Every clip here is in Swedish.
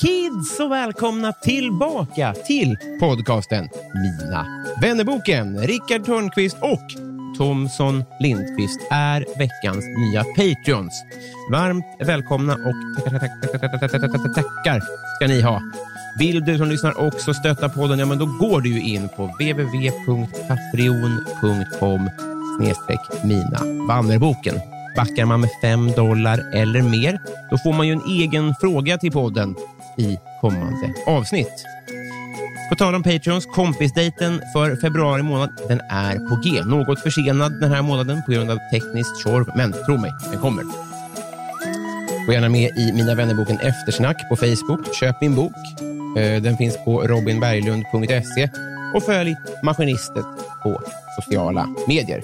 Kids och välkomna tillbaka till podcasten Mina vännerboken. Rickard Törnqvist och Thomson Lindqvist är veckans nya Patreons. Varmt välkomna och tackar, tackar ska ni ha. Vill du som lyssnar också stötta podden, ja men då går du ju in på www.patreon.com snedstreck mina Vannerboken. Backar man med fem dollar eller mer, då får man ju en egen fråga till podden i kommande avsnitt. På tal om Patreons, kompisdejten för februari månad, den är på G. Något försenad den här månaden på grund av tekniskt tjorv, men tro mig, den kommer. Gå gärna med i Mina vännerboken Eftersnack på Facebook. Köp min bok. Eh, den finns på robinberglund.se och följ Maskinistet på sociala medier.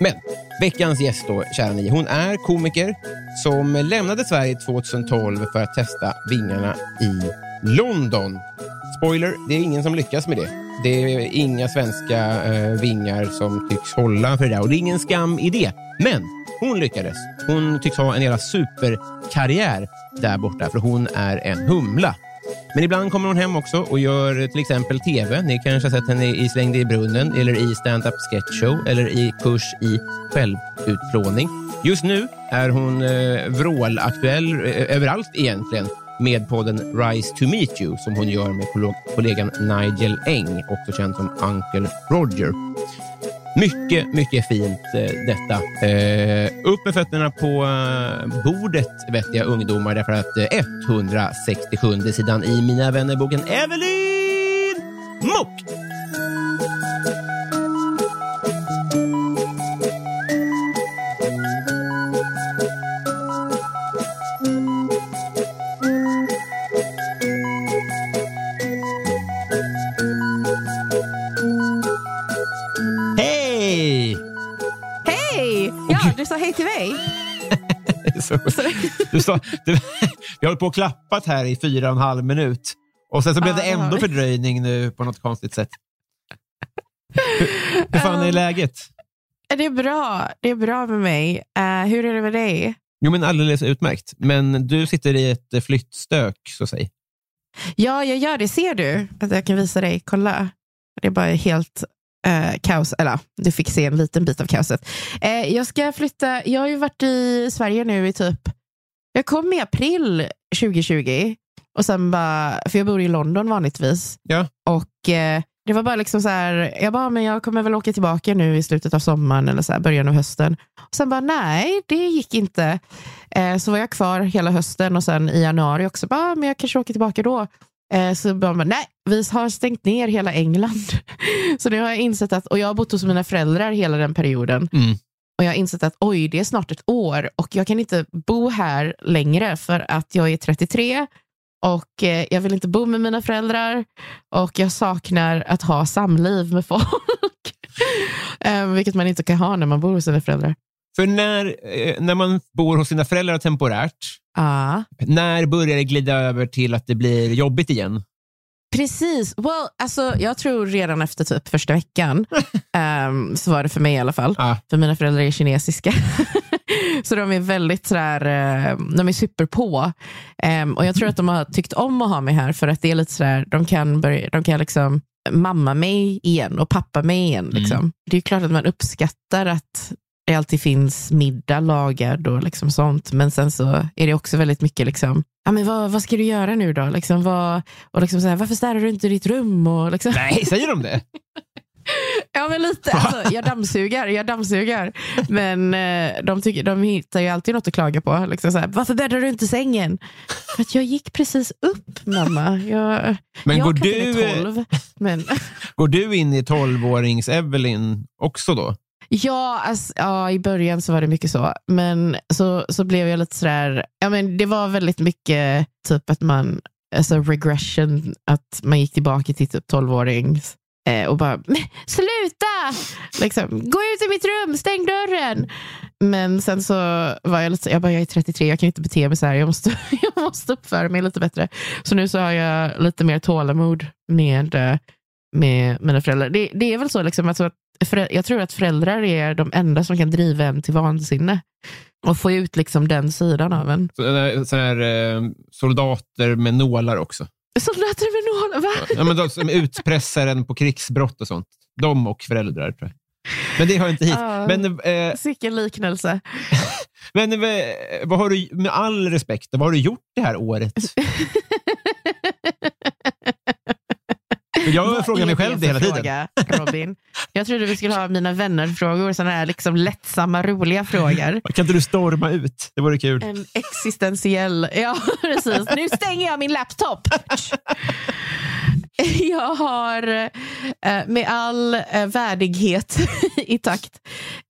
Men veckans gäst då, kära ni, hon är komiker som lämnade Sverige 2012 för att testa vingarna i London. Spoiler, det är ingen som lyckas med det. Det är inga svenska eh, vingar som tycks hålla för det där och det är ingen skam i det. Men hon lyckades. Hon tycks ha en jävla superkarriär där borta för hon är en humla. Men ibland kommer hon hem också och gör till exempel TV. Ni kanske har sett henne i Slängd i brunnen eller i stand-up sketch show eller i kurs i självutplåning. Just nu är hon eh, vrålaktuell eh, överallt egentligen med podden Rise to meet you som hon gör med kollegan Nigel Eng, också känd som Uncle Roger. Mycket, mycket fint eh, detta. Eh, upp med fötterna på eh, bordet, vettiga ungdomar, därför att eh, 167 sidan i Mina vännerboken Evelyn Mok! Till mig. Så, du sa, du, vi har hållit på och klappat här i fyra och en halv minut. Och sen så blev det ändå fördröjning nu på något konstigt sätt. Hur, hur fan är Um, läget? Det är bra. Det är bra med mig. Eh, hur är det med dig? Jo, men alldeles utmärkt. Men du sitter i ett eh, flyttstök, så säga. Ja, jag gör det. Ser du? Att jag kan visa dig. Kolla. Det är bara helt eh, kaos. Eller du fick se en liten bit av kaoset. Eh, jag ska flytta. Jag har ju varit i Sverige nu i typ... Jag kom i april 2020. Och sen bara, för jag bor i London vanligtvis. Ja. Och eh, det var bara liksom så här, jag bara, men jag kommer väl åka tillbaka nu i slutet av sommaren eller så här, början av hösten. Och sen bara, nej, det gick inte. Eh, så var jag kvar hela hösten och sen i januari också, bara, men jag kanske åker tillbaka då. Eh, så bara, nej, vi har stängt ner hela England. så nu har jag insett att, och jag har bott hos mina föräldrar hela den perioden. Mm. Och jag har insett att oj, det är snart ett år och jag kan inte bo här längre för att jag är 33 och eh, jag vill inte bo med mina föräldrar och jag saknar att ha samliv med folk. eh, vilket man inte kan ha när man bor hos sina föräldrar. För när, eh, när man bor hos sina föräldrar temporärt, Ah. när börjar det glida över till att det blir jobbigt igen? Precis. Well, alltså, jag tror redan efter typ första veckan, um, så var det för mig i alla fall. Ah. För mina föräldrar är kinesiska. så de är väldigt sådär, uh, de är superpå. Um, och jag tror att de har tyckt om att ha mig här för att det är lite sådär, de kan, börja, de kan liksom mamma mig igen och pappa mig igen. Liksom. Det är klart att man uppskattar att det alltid finns middag lagad och liksom sånt. Men sen så är det också väldigt mycket, liksom, ja, men vad, vad ska du göra nu då? Liksom, vad, och liksom så här, varför städar du inte ditt rum? Och liksom, Nej, säger de det? ja, men lite. Alltså, jag dammsugar, jag dammsugar. Men eh, de, tycker, de hittar ju alltid något att klaga på. Liksom så här, varför bäddar du inte sängen? För att jag gick precis upp, mamma. Jag, Men jag går du, eh, tolv, men... går du in i 12-årings-Evelyn också då? Ja, alltså, ja, i början så var det mycket så. Men så, så blev jag lite sådär, ja, men det var väldigt mycket typ att man, alltså regression, att man gick tillbaka till typ 12-årings eh, och bara, sluta! Liksom, gå ut i mitt rum, stäng dörren! Men sen så var jag lite, jag bara, jag är 33, jag kan inte bete mig så här, jag måste, jag måste uppföra mig lite bättre. Så nu så har jag lite mer tålamod med, eh, med mina föräldrar. Det, det är väl så liksom, alltså, att jag tror att föräldrar är de enda som kan driva en till vansinne och få ut liksom den sidan av en. Så, så här, eh, soldater med nålar också. Soldater med nålar, va? Ja, men de som utpressaren på krigsbrott och sånt. De och föräldrar, tror jag. Men det hör inte hit. Ja. Men, eh, Sicken liknelse. men eh, vad har du, med all respekt, vad har du gjort det här året? Jag frågar mig själv det hela tiden. fråga, Robin? Jag trodde vi skulle ha mina vänner-frågor, sådana här liksom lättsamma, roliga frågor. Kan inte du storma ut? Det vore kul. En existentiell... Ja, precis. Nu stänger jag min laptop. Jag har eh, med all eh, värdighet i takt.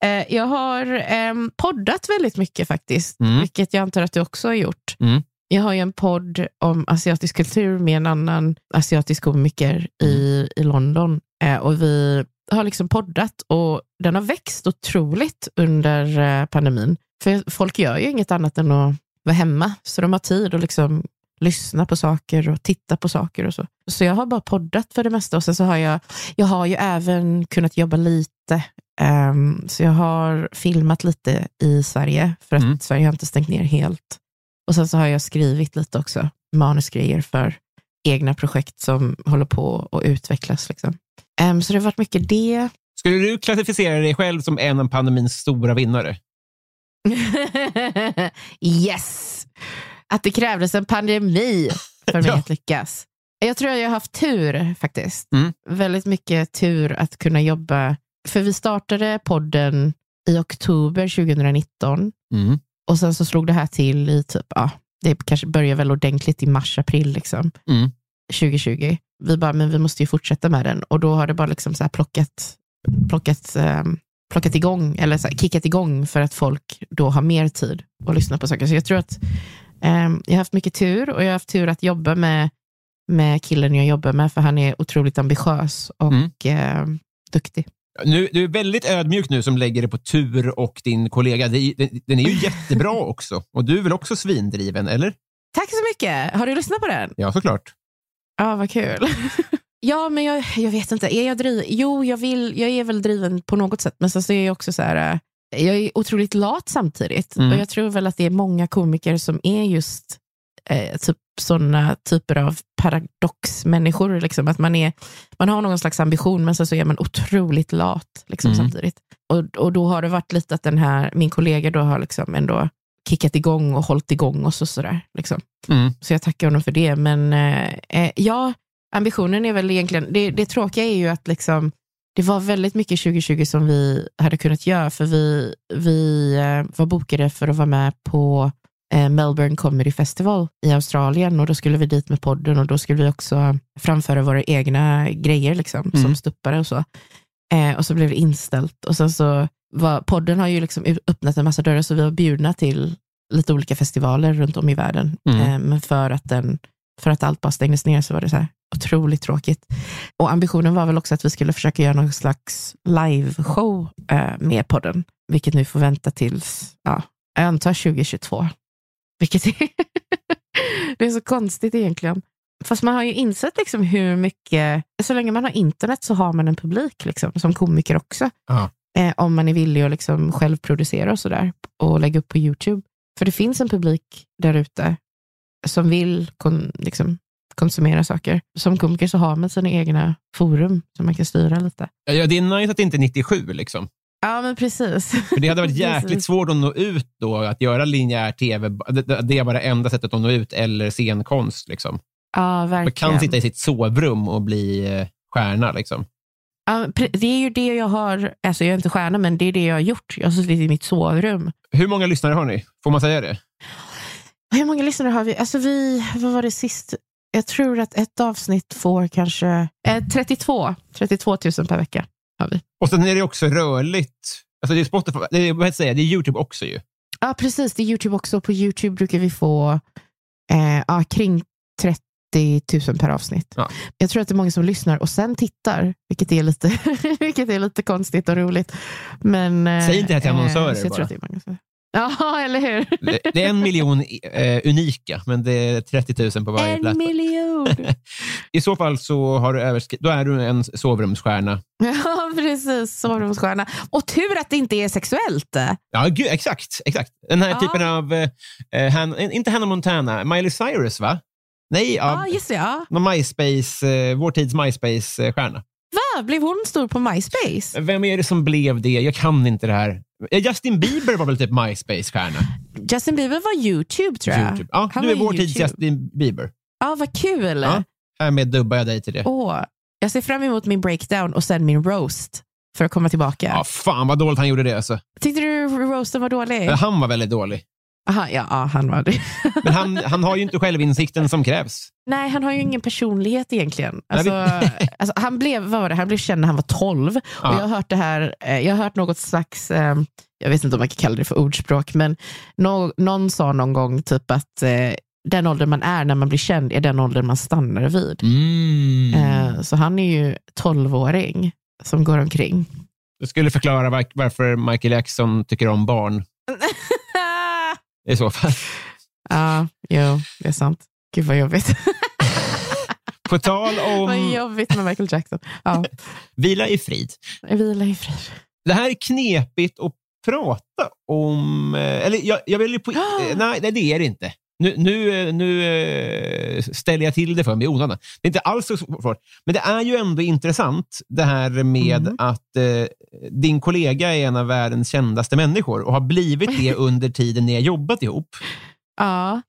Eh, jag har poddat väldigt mycket faktiskt, Mm. vilket jag antar att du också har gjort. Mm. Jag har ju en podd om asiatisk kultur med en annan asiatisk komiker i, i London. Eh, och vi har liksom poddat och den har växt otroligt under eh, pandemin. För folk gör ju inget annat än att vara hemma, så de har tid att liksom lyssna på saker och titta på saker och så. Så jag har bara poddat för det mesta och sen så har jag, jag har ju även kunnat jobba lite. Ehm, så jag har filmat lite i Sverige för att Mm. Sverige har inte stängt ner helt. Och sen så har jag skrivit lite också, manusgrejer för egna projekt som håller på att utvecklas. Liksom. Ehm, så det har varit mycket det. Skulle du klassificera dig själv som en av pandemins stora vinnare? yes! Att det krävdes en pandemi för mig Ja. att lyckas. Jag tror att jag har haft tur faktiskt. Mm. Väldigt mycket tur att kunna jobba. För vi startade podden i oktober 2019 Mm. Och sen så slog det här till i typ, ja, det kanske började väl ordentligt i mars, april liksom. Mm. 2020. Vi bara, men vi måste ju fortsätta med den. Och då har det bara liksom så här plockat, plockat, ehm, plockat igång, eller så här, kickat igång för att folk då har mer tid att lyssna på saker. Så jag tror att ehm, jag har haft mycket tur och jag har haft tur att jobba med, med killen jag jobbar med, för han är otroligt ambitiös och Mm. ehm, duktig. Nu, du är väldigt ödmjuk nu som lägger det på tur och din kollega. Den, den är ju jättebra också. Och du är väl också svindriven, eller? Tack så mycket! Har du lyssnat på den? Ja, såklart. Ja, vad kul. ja, men jag, jag vet inte. Är jag driven? Jo, jag, vill, jag är väl driven på något sätt. Men sen så är jag också så här, eh, jag är otroligt lat samtidigt. Mm. Och jag tror väl att det är många komiker som är just eh, typ sådana typer av paradoxmänniskor. Liksom. Att man, är, man har någon slags ambition, men sen så är man otroligt lat liksom, Mm. samtidigt. Och, och då har det varit lite att den här, min kollega då har liksom ändå kickat igång och hållit igång och så sådär. Liksom. Mm. Så jag tackar honom för det. Men eh, eh, ja, ambitionen är väl egentligen, det, det tråkiga är ju att liksom, det var väldigt mycket 2020 som vi hade kunnat göra, för vi, vi eh, var bokade för att vara med på Melbourne Comedy Festival i Australien och då skulle vi dit med podden och då skulle vi också framföra våra egna grejer liksom, Mm. som stuppare och så. Eh, och så blev det inställt och sen så var, podden har ju liksom öppnat en massa dörrar så vi var bjudna till lite olika festivaler runt om i världen. Mm. Eh, men för att, den, för att allt bara stängdes ner så var det så här otroligt tråkigt. Och ambitionen var väl också att vi skulle försöka göra någon slags liveshow eh, med podden, vilket nu får vänta tills, ja, jag antar 2022. Vilket är, det är så konstigt egentligen. Fast man har ju insett liksom hur mycket, så länge man har internet så har man en publik liksom, som komiker också. Ja. Eh, om man är villig att liksom själv producera och sådär och lägga upp på YouTube. För det finns en publik där ute som vill kon, liksom, konsumera saker. Som komiker så har man sina egna forum som man kan styra lite. Ja, det är nice att det inte är 97 liksom. Ja, men precis. För det hade varit jäkligt svårt att nå ut då, att göra linjär tv. Det, det- var det enda sättet att nå ut, eller scenkonst. Liksom. Ja, Man verkligen. kan sitta i sitt sovrum och bli eh, stjärna. Liksom. Ja, det är ju det jag har, alltså jag är inte stjärna, men det är det jag har gjort. Jag har suttit i mitt sovrum. Hur många lyssnare har ni? Får man säga det? Hur många lyssnare har vi? Alltså vi, vad var det sist? Jag tror att ett avsnitt får kanske eh, 32, 32 000 per vecka. Har vi. Och sen är det också rörligt. Alltså det är Spotify, det är, vad heter det, är YouTube också ju. Ja, precis. Det är YouTube också. På YouTube brukar vi få eh, ja, kring 30 000 per avsnitt. Ja. Jag tror att det är många som lyssnar och sen tittar, vilket är lite, vilket är lite konstigt och roligt. Men, eh, Säg inte det till eh, annonsörer jag bara. Ja, eller hur? Det, är en miljon eh, unika, men det är 30 000 på varje En platta. miljon! I så fall så har du då är du en sovrumsstjärna. Ja, precis. Sovrumsstjärna. Och tur att det inte är sexuellt. Ja, gud, exakt. exakt. Den här Ja. typen av, eh, eh, Han, inte Hannah Montana, Miley Cyrus va? Nej, Ja, av just det. Ja. någon MySpace, eh, vår tids MySpace-stjärna. Va, blev hon stor på MySpace? Vem är det som blev det? Jag kan inte det här. Justin Bieber var väl typ MySpace-stjärna? Justin Bieber var YouTube, tror jag. YouTube. Ja, Han du är vår tids. Justin Bieber. Ja, vad kul. Ja. Härmed dubbar jag dig till det. Åh, jag ser fram emot min breakdown och sen min roast för att komma tillbaka. Ja, fan vad dåligt han gjorde det. Alltså. Tyckte du roasten var dålig? Han var väldigt dålig. Aha, ja, ja, han var det. Men han, han har ju inte självinsikten som krävs. Nej, han har ju ingen personlighet egentligen. Alltså, alltså, han, blev, vad var det? han blev känd när han var 12. Ja. Och jag, har hört det här, eh, jag har hört något slags, eh, jag vet inte om man kan kalla det för ordspråk, men nå, någon sa någon gång typ att eh, den ålder man är när man blir känd är den ålder man stannar vid. Mm. Så han är ju 12-åring som går omkring. Det skulle förklara var- varför Michael Jackson tycker om barn. I så fall. Ja, jo, det är sant. Gud vad jobbigt. På tal vad om jobbigt med Michael Jackson. Ja, vila i frid. vila i frid. Det här är knepigt att prata om. eh, Eller jag, jag vill ju på... eh, Nej, nej, det är det inte. Nu, nu, eh, nu eh, ställer jag till det för mig i onödan. Det är inte alls så svårt. Men det är ju ändå intressant det här med Mm. att eh, din kollega är en av världens kändaste människor och har blivit det under tiden ni har jobbat ihop. Ja.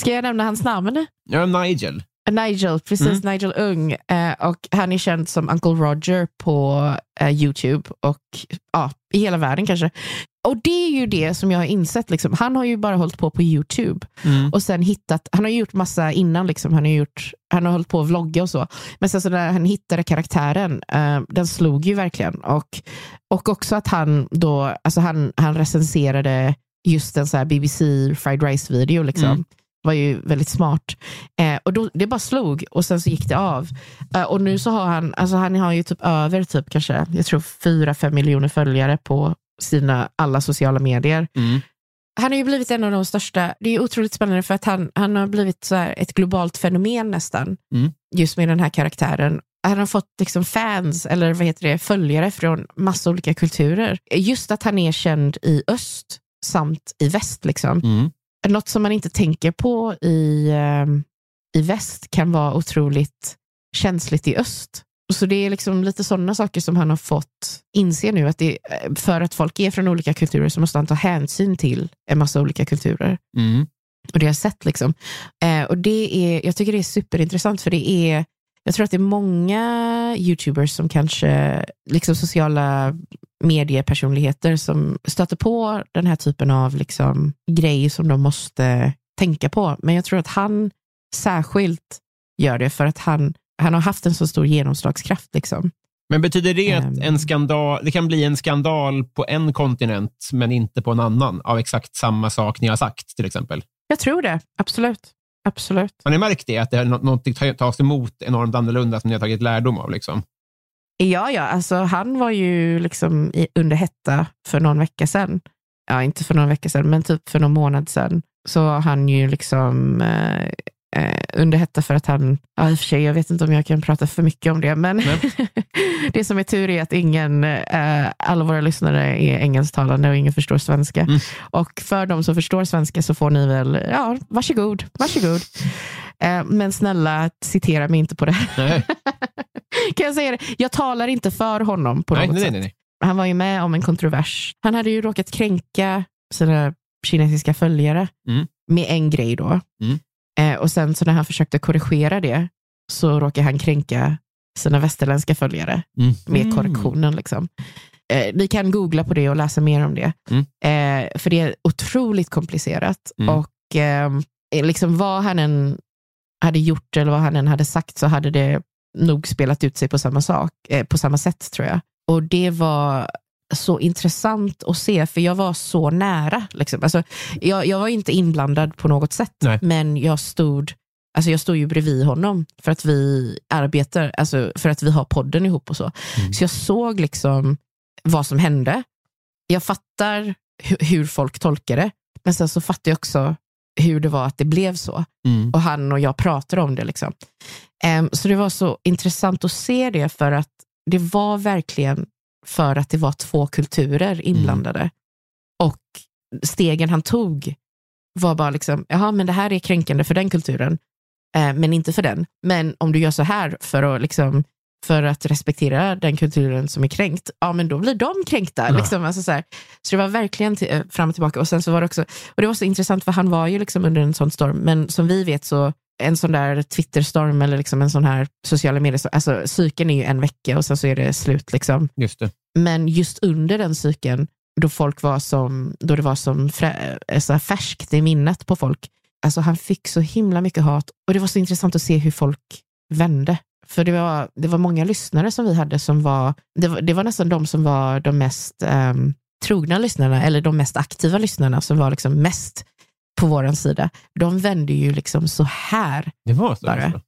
Ska jag nämna hans namn? Ja, Nigel. Nigel, precis. Mm. Nigel Ung. Eh, och han är känd som Uncle Roger på YouTube och ja, i hela världen kanske. Och det är ju det som jag har insett. Liksom. Han har ju bara hållit på på YouTube Mm. och sen hittat, han har gjort massa innan, liksom. han, har gjort, han har hållit på att vlogga och så. Men sen så när han hittade karaktären, eh, den slog ju verkligen. Och, och också att han då, alltså han, han recenserade just en så här BBC fried rice-video. Liksom. Mm. var ju väldigt smart. Eh, och då, det bara slog och sen så gick det av. Eh, och nu så har han, alltså han har ju typ över typ kanske, jag tror fyra fem miljoner följare på sina alla sociala medier. Mm. Han har ju blivit en av de största, det är otroligt spännande för att han, han har blivit så här ett globalt fenomen nästan, Mm. just med den här karaktären. Han har fått liksom fans, eller vad heter det, följare från massa olika kulturer. Just att han är känd i öst samt i väst. Liksom. Mm. Något som man inte tänker på i, eh, i väst kan vara otroligt känsligt i öst. Så det är liksom lite sådana saker som han har fått inse nu, att det, för att folk är från olika kulturer så måste han ta hänsyn till en massa olika kulturer. Mm. Och det har jag sett. Liksom. Eh, och det är, jag tycker det är superintressant, för det är, jag tror att det är många YouTubers som kanske, liksom sociala mediepersonligheter som stöter på den här typen av liksom, grejer som de måste tänka på. Men jag tror att han särskilt gör det för att han, han har haft en så stor genomslagskraft. Liksom. Men betyder det att Ehm. en skandal, det kan bli en skandal på en kontinent, men inte på en annan, av exakt samma sak ni har sagt, till exempel? Jag tror det, absolut. Absolut. Har ni märkt det? Att det är nå- någonting ta- tas emot enormt annorlunda som ni har tagit lärdom av? Liksom? Ja, ja, alltså han var ju liksom i, under hetta för någon vecka sedan. Ja, inte för någon vecka sedan, men typ för någon månad sedan. Så var han ju liksom, eh, eh, under hetta för att han, ja i och för sig, jag vet inte om jag kan prata för mycket om det, men det som är tur är att ingen, eh, alla våra lyssnare är engelsktalande och ingen förstår svenska. Mm. Och för de som förstår svenska så får ni väl, ja, varsågod, varsågod. Eh, men snälla, citera mig inte på det. Kan jag säga det? Jag talar inte för honom på Nej, något nej, sätt. nej, nej. Han var ju med om en kontrovers. Han hade ju råkat kränka sina kinesiska följare Mm. med en grej då. Mm. Eh, och sen så när han försökte korrigera det så råkade han kränka sina västerländska följare Mm. med korrektionen. Liksom. Eh, ni kan googla på det och läsa mer om det. Mm. Eh, för det är otroligt komplicerat. Mm. Och eh, liksom vad han än hade gjort eller vad han än hade sagt så hade det nog spelat ut sig på samma, sak, eh, på samma sätt tror jag. Och det var så intressant att se, för jag var så nära. Liksom. Alltså, jag, jag var inte inblandad på något sätt, Nej. men jag stod, alltså jag stod ju bredvid honom för att vi arbetar, alltså för att vi har podden ihop och så. Mm. Så jag såg liksom vad som hände. Jag fattar hu- hur folk tolkar det, men sen så fattar jag också hur det var att det blev så. Mm. Och han och jag pratade om det. Liksom. Em, så det var så intressant att se det för att det var verkligen för att det var två kulturer inblandade. Och stegen han tog var bara liksom, jaha men det här är kränkande för den kulturen, eh, men inte för den. Men om du gör så här för att, liksom, för att respektera den kulturen som är kränkt, ja men då blir de kränkta. Ja. Liksom, alltså så, här. så det var verkligen till, eh, fram och tillbaka. Och sen så var det också, och det var så intressant för han var ju liksom under en sån storm, men som vi vet så en sån där Twitterstorm eller liksom en sån här sociala medier, alltså cykeln är ju en vecka och sen så är det slut. Liksom. Just det. Men just under den cykeln, då folk var som, då det var som frä, så här färskt i minnet på folk, alltså han fick så himla mycket hat och det var så intressant att se hur folk vände. För det var, det var många lyssnare som vi hade som var, det var, det var nästan de som var de mest ehm, trogna lyssnarna, eller de mest aktiva lyssnarna som var liksom mest på vår sida. De vände ju liksom så här Det var så. Bara. alltså.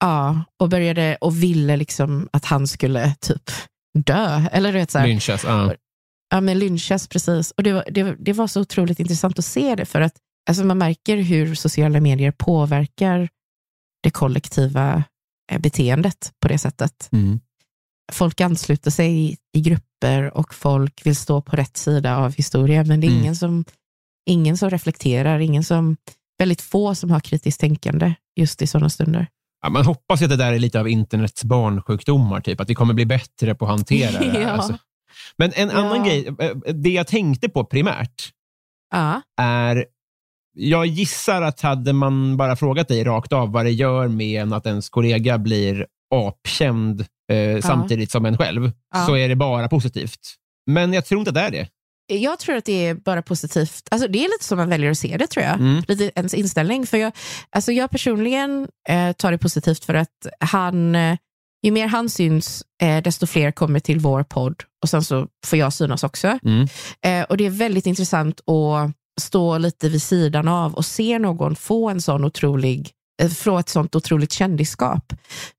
Ja, och började och ville liksom att han skulle typ dö. Eller du vet, så här, Lynchas. Ja. ja, men lynchas precis. Och det var, det, det var så otroligt intressant att se det, för att alltså, man märker hur sociala medier påverkar det kollektiva eh, beteendet på det sättet. Mm. Folk ansluter sig i, i grupper och folk vill stå på rätt sida av historien, men det är Mm. ingen, som, ingen som reflekterar, ingen som, väldigt få som har kritiskt tänkande just i sådana stunder. Ja, man hoppas att det där är lite av internets barnsjukdomar, typ. att vi kommer bli bättre på att hantera det. Ja. alltså. Men en annan Ja. grej, eh, det jag tänkte på primärt Ja, är, jag gissar att hade man bara frågat dig rakt av vad det gör med en att ens kollega blir apkänd eh, samtidigt som en själv, så är det bara positivt. Men jag tror inte att det är det. Jag tror att det är bara positivt. Alltså, det är lite som man väljer att se det tror jag. Mm. Lite ens inställning. För jag, alltså jag personligen eh, tar det positivt för att han, eh, ju mer han syns, eh, desto fler kommer till vår podd. Och sen så får jag synas också. Mm. Eh, och det är väldigt intressant att stå lite vid sidan av och se någon få en sån otrolig, eh, få ett sånt otroligt kändisskap.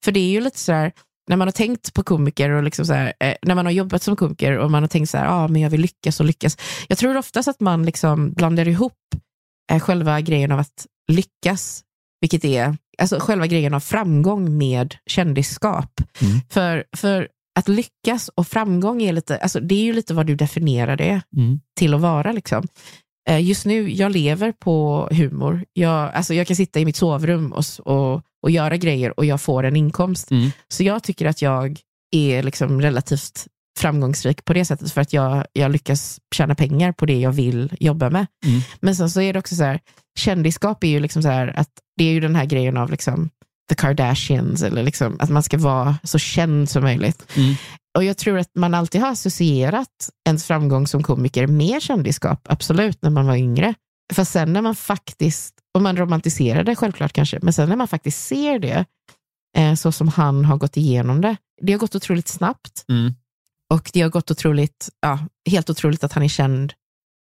För det är ju lite så här, när man har tänkt på komiker och liksom så här, eh, när man har jobbat som komiker och man har tänkt så här, ah, men jag vill lyckas och lyckas. Jag tror oftast att man liksom blandar ihop eh, själva grejen av att lyckas, vilket är alltså själva grejen av framgång med kändisskap. Mm. För, för att lyckas och framgång är lite, alltså det är ju lite vad du definierar det Mm. till att vara. Liksom. Eh, Just nu, jag lever på humor. Jag, alltså jag kan sitta i mitt sovrum och, och, och göra grejer och jag får en inkomst. Mm. Så jag tycker att jag är liksom relativt framgångsrik på det sättet för att jag, jag lyckas tjäna pengar på det jag vill jobba med. Mm. Men sen så är det också så här, kändisskap är ju liksom så här att det är ju den här grejen av liksom the Kardashians eller liksom att man ska vara så känd som möjligt. Mm. Och jag tror att man alltid har associerat ens framgång som komiker med kändisskap, absolut, när man var yngre. För sen när man faktiskt, och man romantiserar det självklart kanske, men sen när man faktiskt ser det, eh, så som han har gått igenom det, det har gått otroligt snabbt. Mm. Och det har gått otroligt, ja, helt otroligt att han är känd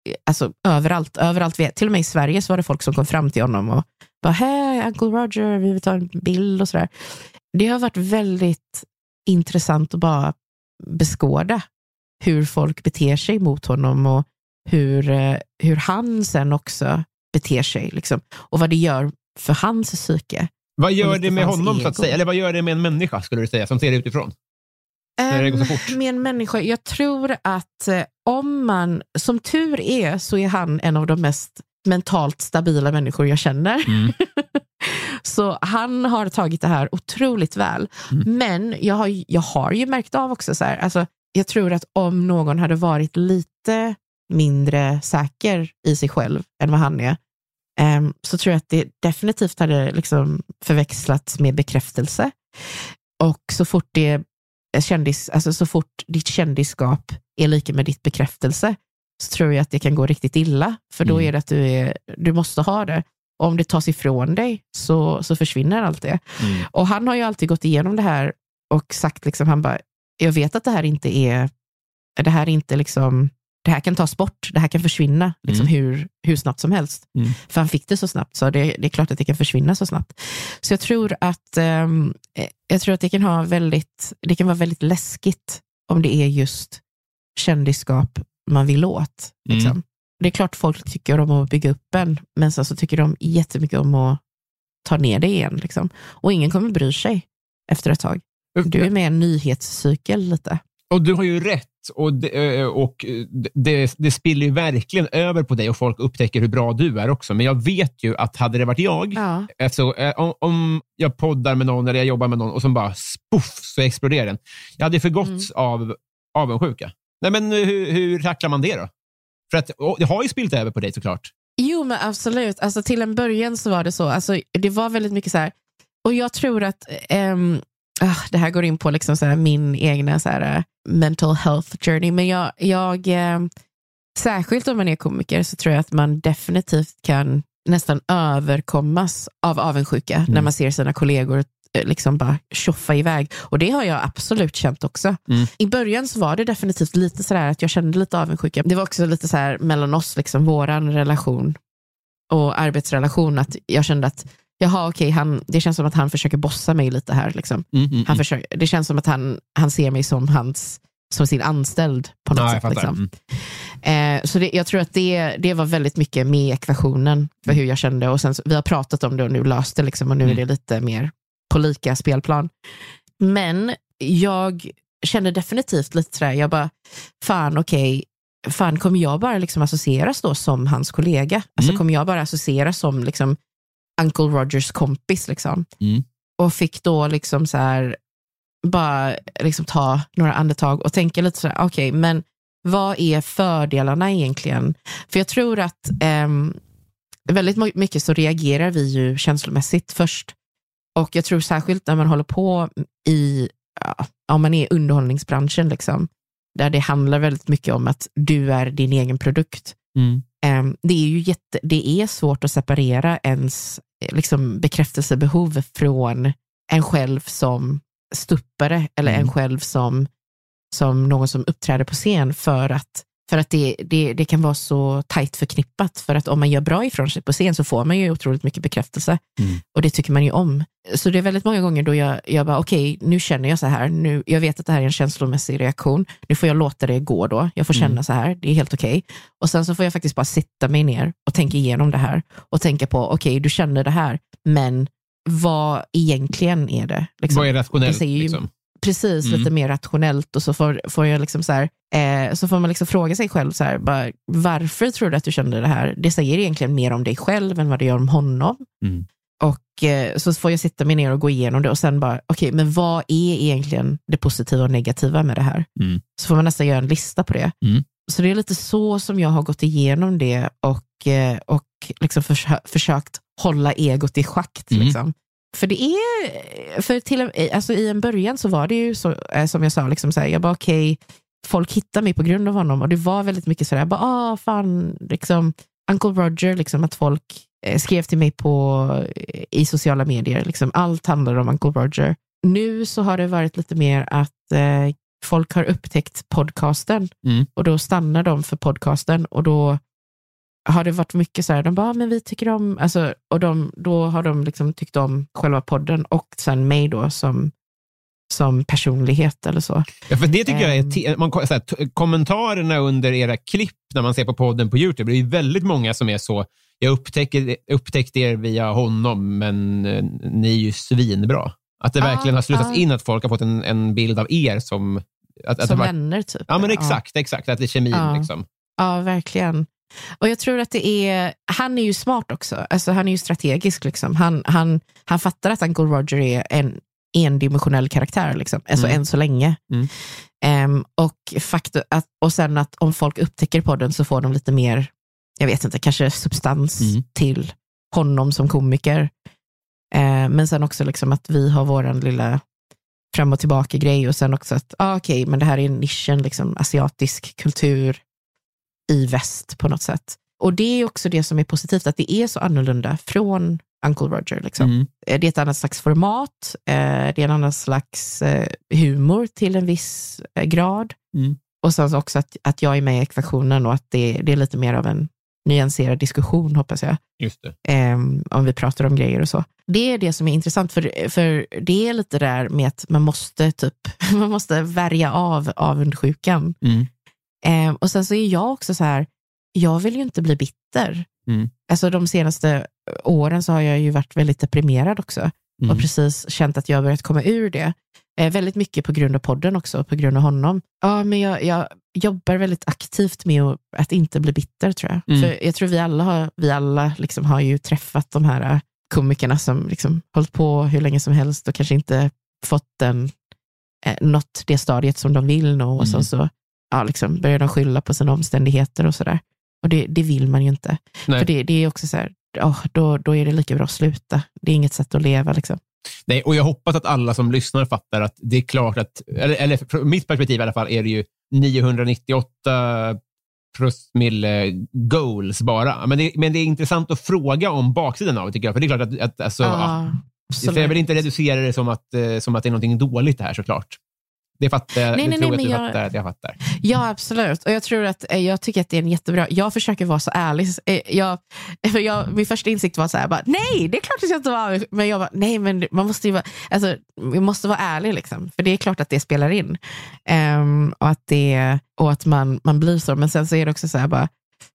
eh, alltså, överallt. överallt. vi är. Till och med i Sverige så var det folk som kom fram till honom och bara, hej Uncle Roger, vi vill ta en bild och sådär. Det har varit väldigt intressant att bara beskåda hur folk beter sig mot honom och hur, eh, hur han sen också beter sig. Liksom. Och vad det gör för hans psyke. Vad gör det med honom, så att ego. säga? Eller vad gör det med en människa, skulle du säga, som ser det utifrån? Fort. Ehm, Med en människa, jag tror att eh, om man, som tur är, så är han en av de mest mentalt stabila människor jag känner. Mm. så han har tagit det här otroligt väl. Mm. Men jag har, jag har ju märkt av också, så här, alltså, jag tror att om någon hade varit lite mindre säker i sig själv än vad han är, ehm, så tror jag att det definitivt hade liksom förväxlats med bekräftelse. Och så fort, det kändis, alltså så fort ditt kändisskap är lika med ditt bekräftelse, så tror jag att det kan gå riktigt illa. För då Mm. är det att du, är, du måste ha det. Om det tas ifrån dig så, så försvinner allt det. Mm. Och han har ju alltid gått igenom det här och sagt, liksom, han bara, jag vet att det här inte är, det här är inte liksom, det här kan tas bort, det här kan försvinna liksom, hur, hur snabbt som helst. Mm. För han fick det så snabbt, så det, det är klart att det kan försvinna så snabbt. Så jag tror att, eh, jag tror att det, kan ha väldigt, det kan vara väldigt läskigt om det är just kändisskap man vill åt. Liksom. Mm. Det är klart folk tycker om att bygga upp en, men sen så tycker de jättemycket om att ta ner det igen. Liksom. Och ingen kommer bry sig efter ett tag. Du är med i en nyhetscykel lite. Och du har ju rätt. Och, det, eh, och det, det spiller ju verkligen över på dig och folk upptäcker hur bra du är också. Men jag vet ju att hade det varit jag, Ja. alltså, eh, om, om jag poddar med någon eller jag jobbar med någon och som bara spoff så exploderar den. Jag hade förgåtts Mm. av avundsjuka. Nej, men hur, hur tacklar man det då? För att, och det har ju spilt över på dig såklart. Jo, men absolut. Alltså, till en början så var det så. Alltså, det var väldigt mycket så här. Och jag tror att ehm, ah, det här går in på liksom så här, min egna så här, eh, mental health journey. Men jag, jag ehm, särskilt om man är komiker så tror jag att man definitivt kan nästan överkommas av avundsjuka när man ser sina kollegor liksom bara tjoffa iväg. Och det har jag absolut känt också. Mm. I början så var det definitivt lite sådär att jag kände lite avundsjuka. Det var också lite så här mellan oss, liksom våran relation och arbetsrelation, att jag kände att jaha, okej, han, det känns som att han försöker bossa mig lite här. Liksom. Mm, Han försöker, det känns som att han, han ser mig som, hans, som sin anställd på något Ja, sätt. Liksom. Mm. Eh, så det, jag tror att det, det var väldigt mycket med ekvationen för hur jag kände. Och sen, vi har pratat om det och nu löst det liksom, och nu är det lite mer på lika spelplan. Men jag kände definitivt lite sådär, jag bara, fan okej, fan kommer jag bara liksom associeras då som hans kollega? Alltså Mm. kommer jag bara associeras som liksom Uncle Rogers kompis liksom? Mm. Och fick då liksom så här, bara liksom ta några andetag och tänka lite sådär, okej, men vad är fördelarna egentligen? För jag tror att ehm, väldigt my- mycket så reagerar vi ju känslomässigt först. Och jag tror särskilt när man håller på i, ja, om man är i underhållningsbranschen, liksom, där det handlar väldigt mycket om att du är din egen produkt. Mm. Ehm, det är ju jätte, det är svårt att separera ens eh, liksom, bekräftelsebehov från en själv som stuppare eller Mm. en själv som, som någon som uppträder på scen för att, för att det, det, det kan vara så tajt förknippat. För att om man gör bra ifrån sig på scen så får man ju otroligt mycket bekräftelse. Mm. Och det tycker man ju om. Så det är väldigt många gånger då jag, jag bara, okej, nu känner jag så här. Nu, jag vet att det här är en känslomässig reaktion. Nu får jag låta det gå då. Jag får känna Mm. så här. Det är helt okej. Och sen så får jag faktiskt bara sitta mig ner och tänka igenom det här. Och tänka på, okej, du känner det här, men vad egentligen är det? Liksom. Vad är rationellt? Ju- liksom? Precis, Mm. lite mer rationellt och så får, får, jag liksom så, här, eh, så får man liksom fråga sig själv, så här, bara, varför tror du att du kände det här? Det säger egentligen mer om dig själv än vad det gör om honom. Mm. Och eh, så får jag sitta mig ner och gå igenom det och sen bara, okej, men vad är egentligen det positiva och negativa med det här? Mm. Så får man nästan göra en lista på det. Mm. Så det är lite så som jag har gått igenom det och, eh, och liksom försö försökt hålla egot i schack. Mm. Liksom. För det är, för till, alltså i en början så var det ju så, eh, som jag sa, liksom så här, jag bara okej, folk hittar mig på grund av honom och det var väldigt mycket sådär, bara ah fan, liksom, Uncle Roger, liksom att folk eh, skrev till mig på, eh, i sociala medier, liksom, allt handlar om Uncle Roger. Nu så har det varit lite mer att eh, folk har upptäckt podcasten Mm. och då stannar de för podcasten och då har det varit mycket så här, de bara, "Ah, men vi tycker om, alltså, och de, då har de liksom tyckt om själva podden och sen mig då som, som personlighet eller så. Ja, för det tycker jag är Ehm. man, så här, kommentarerna under era klipp när man ser på podden på Youtube. Det är väldigt många som är så, jag upptäcker, upptäckte er via honom, men eh, ni är ju svinbra. Att det Ja, verkligen har slussats ja. in att folk har fått en, en bild av er som... Att, att Som det var, vänner typ. Ja, men exakt. exakt att det är kemin. Ja. Liksom. Ja, verkligen. Och jag tror att det är, han är ju smart också. Alltså, han är ju strategisk. Liksom. Han, han, han fattar att Uncle Roger är en endimensionell karaktär, liksom. alltså Mm. än så länge. Mm. Ehm, och, faktu- att, och sen att om folk upptäcker podden så får de lite mer, jag vet inte, kanske substans Mm. till honom som komiker. Ehm, men sen också liksom att vi har våran lilla fram och tillbaka grej och sen också att, ah, okej, men det här är nischen, liksom, asiatisk kultur i väst på något sätt. Och det är också det som är positivt, att det är så annorlunda från Uncle Roger. Liksom. Mm. Eh, Det är ett annat slags format, eh, det är en annan slags eh, humor till en viss grad. Mm. Och sen också att, att jag är med i ekvationen och att det, det är lite mer av en nyanserad diskussion, hoppas jag det. eh, om vi pratar om grejer och så. Det är det som är intressant, för, för det är lite där med att man måste typ, man måste värja av avundsjukan. Mm. Eh, och sen så är jag också så här, jag vill ju inte bli bitter. Mm. Alltså de senaste åren så har jag ju varit väldigt deprimerad också Mm. och precis känt att jag har börjat komma ur det. Eh, väldigt mycket på grund av podden också, på grund av honom. Ja, men jag, jag jobbar väldigt aktivt med att, att inte bli bitter tror jag. Mm. För jag tror vi alla har, vi alla liksom har ju träffat de här eh, komikerna som liksom hållit på hur länge som helst och kanske inte fått den, eh, nått det stadiet som de vill nå och Mm. sen så ja, liksom börjar de skylla på sina omständigheter och sådär. Och det, det vill man ju inte. Nej. För det, det är också så här, ja, då, då är det lika bra att sluta. Det är inget sätt att leva. Liksom. Nej, och jag hoppas att alla som lyssnar fattar att det är klart att, eller, eller från mitt perspektiv i alla fall, är det ju 998 promille goals bara. Men det, men det är intressant att fråga om baksidan av det, tycker jag. För det är klart att, att alltså, ja, absolut. för jag vill inte reducera det som att, eh, som att det är någonting dåligt det här såklart. Det fattar jag. Nej, nej, nej, men jag- fattar att jag fattar. Ja, absolut. Och jag tror att eh, jag tycker att det är en jättebra... Jag försöker vara så ärlig. Eh, Jag, jag, min första insikt var så här, bara, nej, det är klart att jag inte var Men jag bara, nej, men man måste ju vara, alltså, vi måste vara ärlig. Liksom. För det är klart att det spelar in. Ehm, och att, det, och att man, man blir så. Men sen så är det också så här, bara,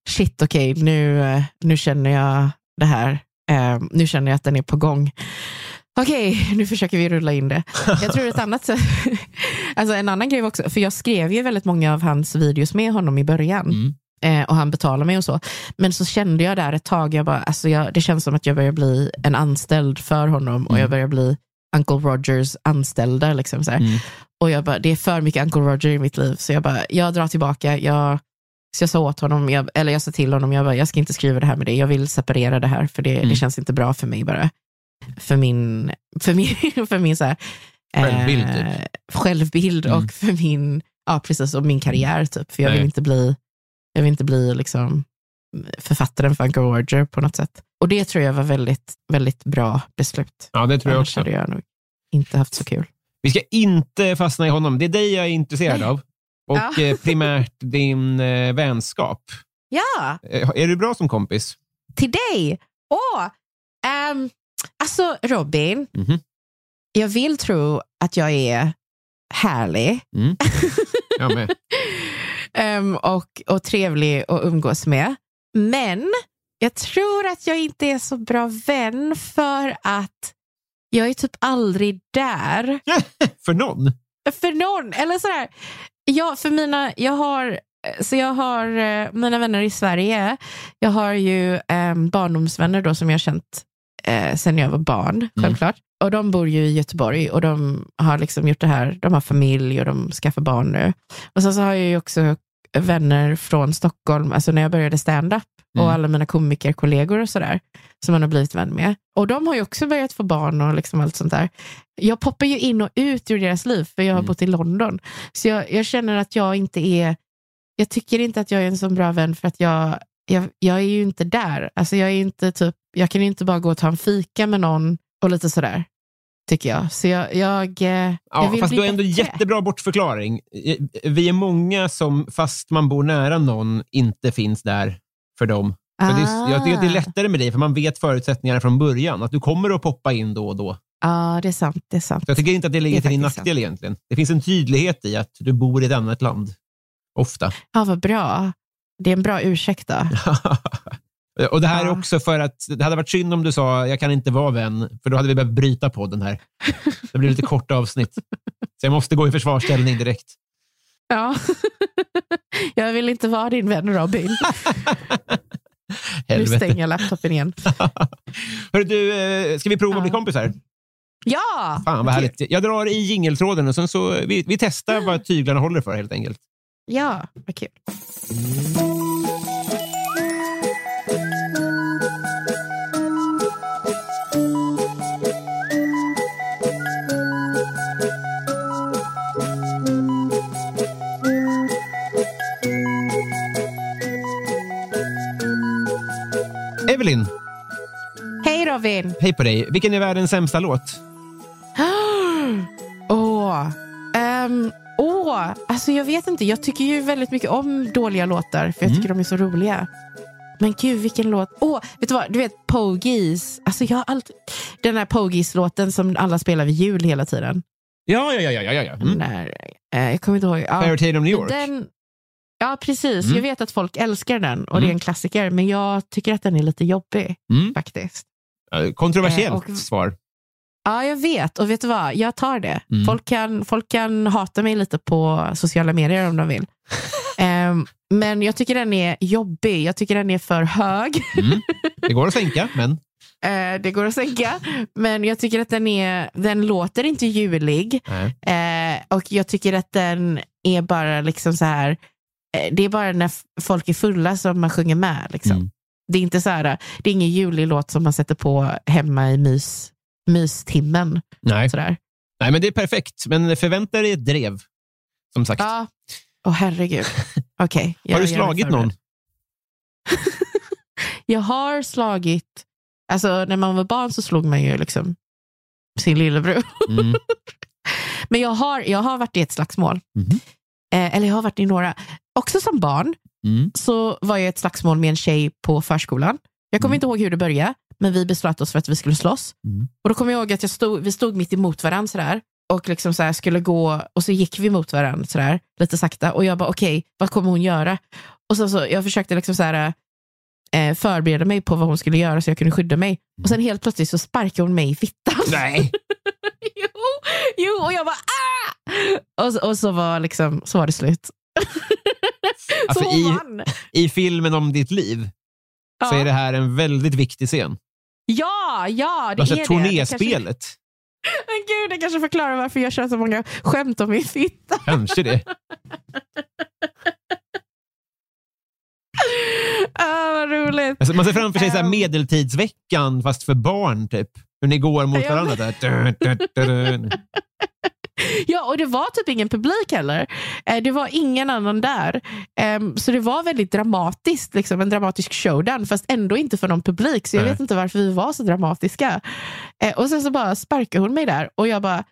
shit, okej, nu, eh, nu känner jag det här. Ehm, nu känner jag att den är på gång. Okej, nu försöker vi rulla in det. Jag tror ett annat alltså en annan grej också, för jag skrev ju väldigt många av hans videos med honom i början. Mm. Eh, och han betalade mig och så. Men så kände jag där ett tag, jag bara, alltså jag, det känns som att jag börjar bli en anställd för honom och Mm. jag börjar bli Uncle Rogers anställda. Liksom, så. Mm. Och jag bara, det är för mycket Uncle Roger i mitt liv, så jag bara, jag drar tillbaka. Jag, så jag sa åt honom, jag, eller jag sa till honom, jag, bara, jag ska inte skriva det här med dig, jag vill separera det här, för det, Mm. det känns inte bra för mig bara. För min, för min, för min så här, Självbild, eh, typ. självbild Mm. och för min, ja precis, och min karriär typ. För jag vill Nej. inte bli, jag vill inte bli liksom författaren för Roger på något sätt. Och det tror jag var väldigt, väldigt bra beslut. Ja, det tror jag Annars också. hade jag nog inte haft så kul. Vi ska inte fastna i honom. Det är dig jag är intresserad av. Och Ja. eh, primärt din eh, vänskap. Ja, Eh, Är du bra som kompis? till dig. Åh, ehm, alltså Robin, Mhm. jag vill tro att jag är härlig Mm. Jag med. ehm, och, och trevlig att umgås med. Men jag tror att jag inte är så bra vän för att jag är typ aldrig där För någon? för någon. Eller sådär. Ja, för mina, jag har, så jag har eh, mina vänner i Sverige. Jag har ju eh, barndomsvänner då som jag har känt eh, sen jag var barn, självklart. Och de bor ju i Göteborg och de har liksom gjort det här. De har familj och de skaffar barn nu. Och sen så har jag ju också vänner från Stockholm, alltså när jag började stand-up och Mm. alla mina komikerkollegor och sådär, som man har blivit vän med. Och de har ju också börjat få barn och liksom allt sånt där. Jag poppar ju in och ut ur deras liv, för jag har Mm. bott i London. Så jag, jag känner att jag inte är, jag tycker inte att jag är en så bra vän för att jag, jag, jag är ju inte där. Alltså jag är inte typ, jag kan inte bara gå och ta en fika med någon och lite sådär, tycker jag. Så jag, jag, eh, jag Ja, vill fast bli du har ändå bättre. jättebra bortförklaring. Vi är många som, fast man bor nära någon, inte finns där för dem. Så det är, jag tycker att det är Ah. lättare med dig, för man vet förutsättningarna från början. Att du kommer att poppa in då och då. Ja, det är sant. Det är sant. Så jag tycker inte att det ligger Det till din nackdel egentligen. Det finns en tydlighet i att du bor i ett annat land. Ofta. Ja, vad bra. Det är en bra ursäkt då. Och Det här är också för att det hade varit synd om du sa jag kan inte vara vän, för då hade vi behövt bryta podden här. Det blir lite korta avsnitt. Så jag måste gå i försvarsställning direkt. Ja. jag vill inte vara din vän Robin. Nu stänger jag laptopen igen. Hörru, du, eh, ska vi prova att bli kompisar? Ja! Fan vad härligt. Jag drar i jingeltråden och sen så vi, vi testar vad tyglarna håller för helt enkelt. Ja, vad kul. Evelyn, Hej Robin! hej på dig. Vilken är världens sämsta låt? Åh, ehm, åh, alltså jag vet inte. Jag tycker ju väldigt mycket om dåliga låtar för jag Mm. tycker de är så roliga. Men gud vilken låt. Åh, vet du vad? Du vet Pogies. Alltså jag har alltid... Den här Pogies-låten som alla spelar vid jul hela tiden. Ja, ja, ja. ja, ja, ja. Den Mm. där, eh, jag kommer inte ihåg. Ja. Fairytale of New York. Den, ja, precis. Mm. Jag vet att folk älskar den och det Mm. är en klassiker. Men jag tycker att den är lite jobbig Mm. faktiskt. Ja, Kontroversiellt Eh, och- svar. Ja, jag vet. Och vet du vad? Jag tar det. Mm. Folk, kan, folk kan hata mig lite på sociala medier om de vill. Ehm, men jag tycker den är jobbig. Jag tycker den är för hög. Mm. Det går att sänka, men... Eh, det går att sänka. Men jag tycker att den, är, den låter inte julig. Eh, och jag tycker att den är bara liksom så här. Eh, det är bara när folk är fulla som man sjunger med. Liksom. Mm. Det är inte så här. Det är ingen julig låt som man sätter på hemma i mys, mystimmen. Nej. Sådär. Nej, men det är perfekt. Men förvänta dig ett drev, som sagt. Ja. Åh herregud. Okej. jag Har du slagit någon? Jag har slagit, alltså när man var barn så slog man ju liksom sin lillebror. Mm. Men jag har, jag har varit i ett slagsmål. Mhm. Eh, eller jag har varit i några. Också som barn Mm. så var jag ett slagsmål med en tjej på förskolan. Jag kommer Mm. inte ihåg hur det började, men vi beslöt oss för att vi skulle slåss. Mm. Och då kommer jag ihåg att jag stod, vi stod mitt emot varandra sådär, och liksom så skulle gå, och så gick vi mot varandra sådär, lite sakta. Och jag bara, okej, vad kommer hon göra? Och så, så, jag försökte liksom så här, eh, förbereda mig på vad hon skulle göra så jag kunde skydda mig. Och sen helt plötsligt så sparkade hon mig i fittan. Nej. jo, jo, och jag bara ah! Och, och så, var liksom, så var det slut. Alltså, så i- vann. I filmen om ditt liv så Ja. är det här en väldigt viktig scen. Ja, ja, det Alltså är det. turnéspelet. Det kanske, men gud, det kanske förklarar varför jag kör så många skämt om min fitta. Kanske det. ah, vad roligt. Alltså, man ser framför sig så här Ehm. medeltidsveckan fast för barn. typ. Hur ni går mot varandra. Ja, och det var typ ingen publik heller. Eh, Det var ingen annan där. Ehm, Så det var väldigt dramatiskt, liksom, en dramatisk showdown, fast ändå inte för någon publik. Så jag Nej. vet inte varför vi var så dramatiska. Eh, Och sen så bara sparkade hon mig där och jag bara,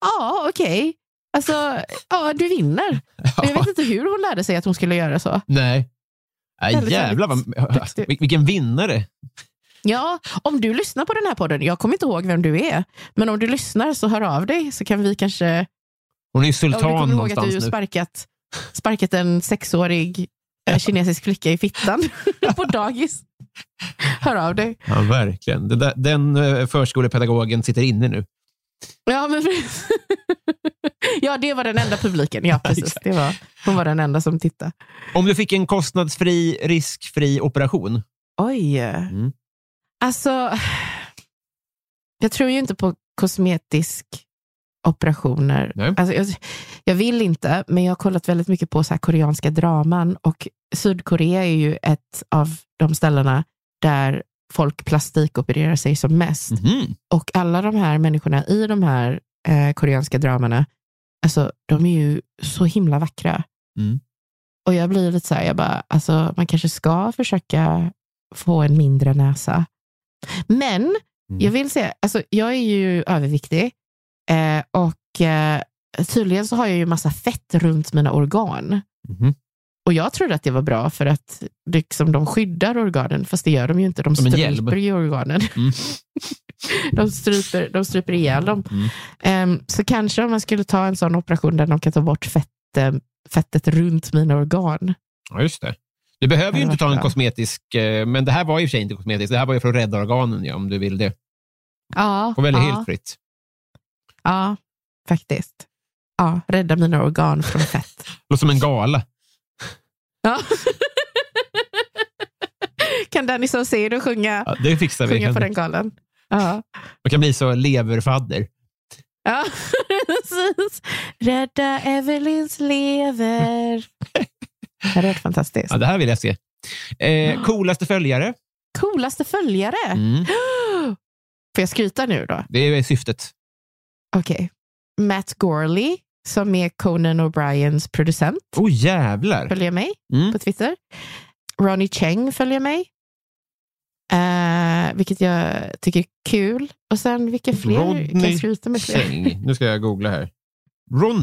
ja okej. Alltså, ja du vinner. Och Jag vet inte hur hon lärde sig att hon skulle göra så. Nej. Väldigt, jävlar vad, vilken vinnare. Ja, om du lyssnar på den här podden, jag kommer inte ihåg vem du är, men om du lyssnar så hör av dig så kan vi kanske Hon är ju Ja, sultan du kommer ihåg att du nu. sparkat, sparkat en sexårig eh, kinesisk flicka i fittan på dagis. Hör av dig. Ja, verkligen. Den, där, den eh, förskolepedagogen sitter inne nu. Ja, men, ja, det var den enda publiken. Ja, precis. Det var, hon var den enda som tittade. Om du fick en kostnadsfri, riskfri operation. Oj. Mm. Alltså, jag tror ju inte på kosmetisk operationer. Nej. Alltså, jag, jag vill inte, men jag har kollat väldigt mycket på så här koreanska draman och Sydkorea är ju ett av de ställena där folk plastikopererar sig som mest. Mhm. Och alla de här människorna i de här eh, koreanska dramana, alltså, de är ju så himla vackra. Mm. Och jag blir lite så här, jag bara, alltså, man kanske ska försöka få en mindre näsa. Men Mm. jag vill säga, alltså, jag är ju överviktig eh, och eh, tydligen så har jag ju massa fett runt mina organ. Mhm. Och jag trodde att det var bra för att liksom, de skyddar organen, fast det gör de ju inte. De stryper ju organen. Mm. de, stryper, de stryper ihjäl dem. Mm. Ehm, så kanske om man skulle ta en sån operation där de kan ta bort fett, eh, fettet runt mina organ. Ja, just det. Du behöver ju inte ta en kosmetisk, eh, men det här var och för sig inte kosmetiskt. Det här var ju för att rädda organen ja, om du vill det. Ja, Och välja ja, helt fritt. ja, faktiskt. Ja, rädda mina organ från fett. Låter som en gala. Ja. kan Danny Saucedo sjunga, Ja, det fixar vi. sjunga på Man den galan? Ja. kan bli så leverfadder. Ja, precis. Rädda Evelyns lever. Det är helt fantastiskt. Ja, det här vill jag se. Eh, coolaste följare? Coolaste följare? Mm. Får jag skryta nu då? Det är syftet. Okej. Matt Gorley, som är Conan O'Briens producent, Oh jävlar! följer mig Mm. på Twitter. Ronnie Cheng följer mig. Eh, vilket jag tycker är kul. Och sen vilka fler? kan Rodney jag skryta med fler? Cheng. Nu ska jag googla här. Ron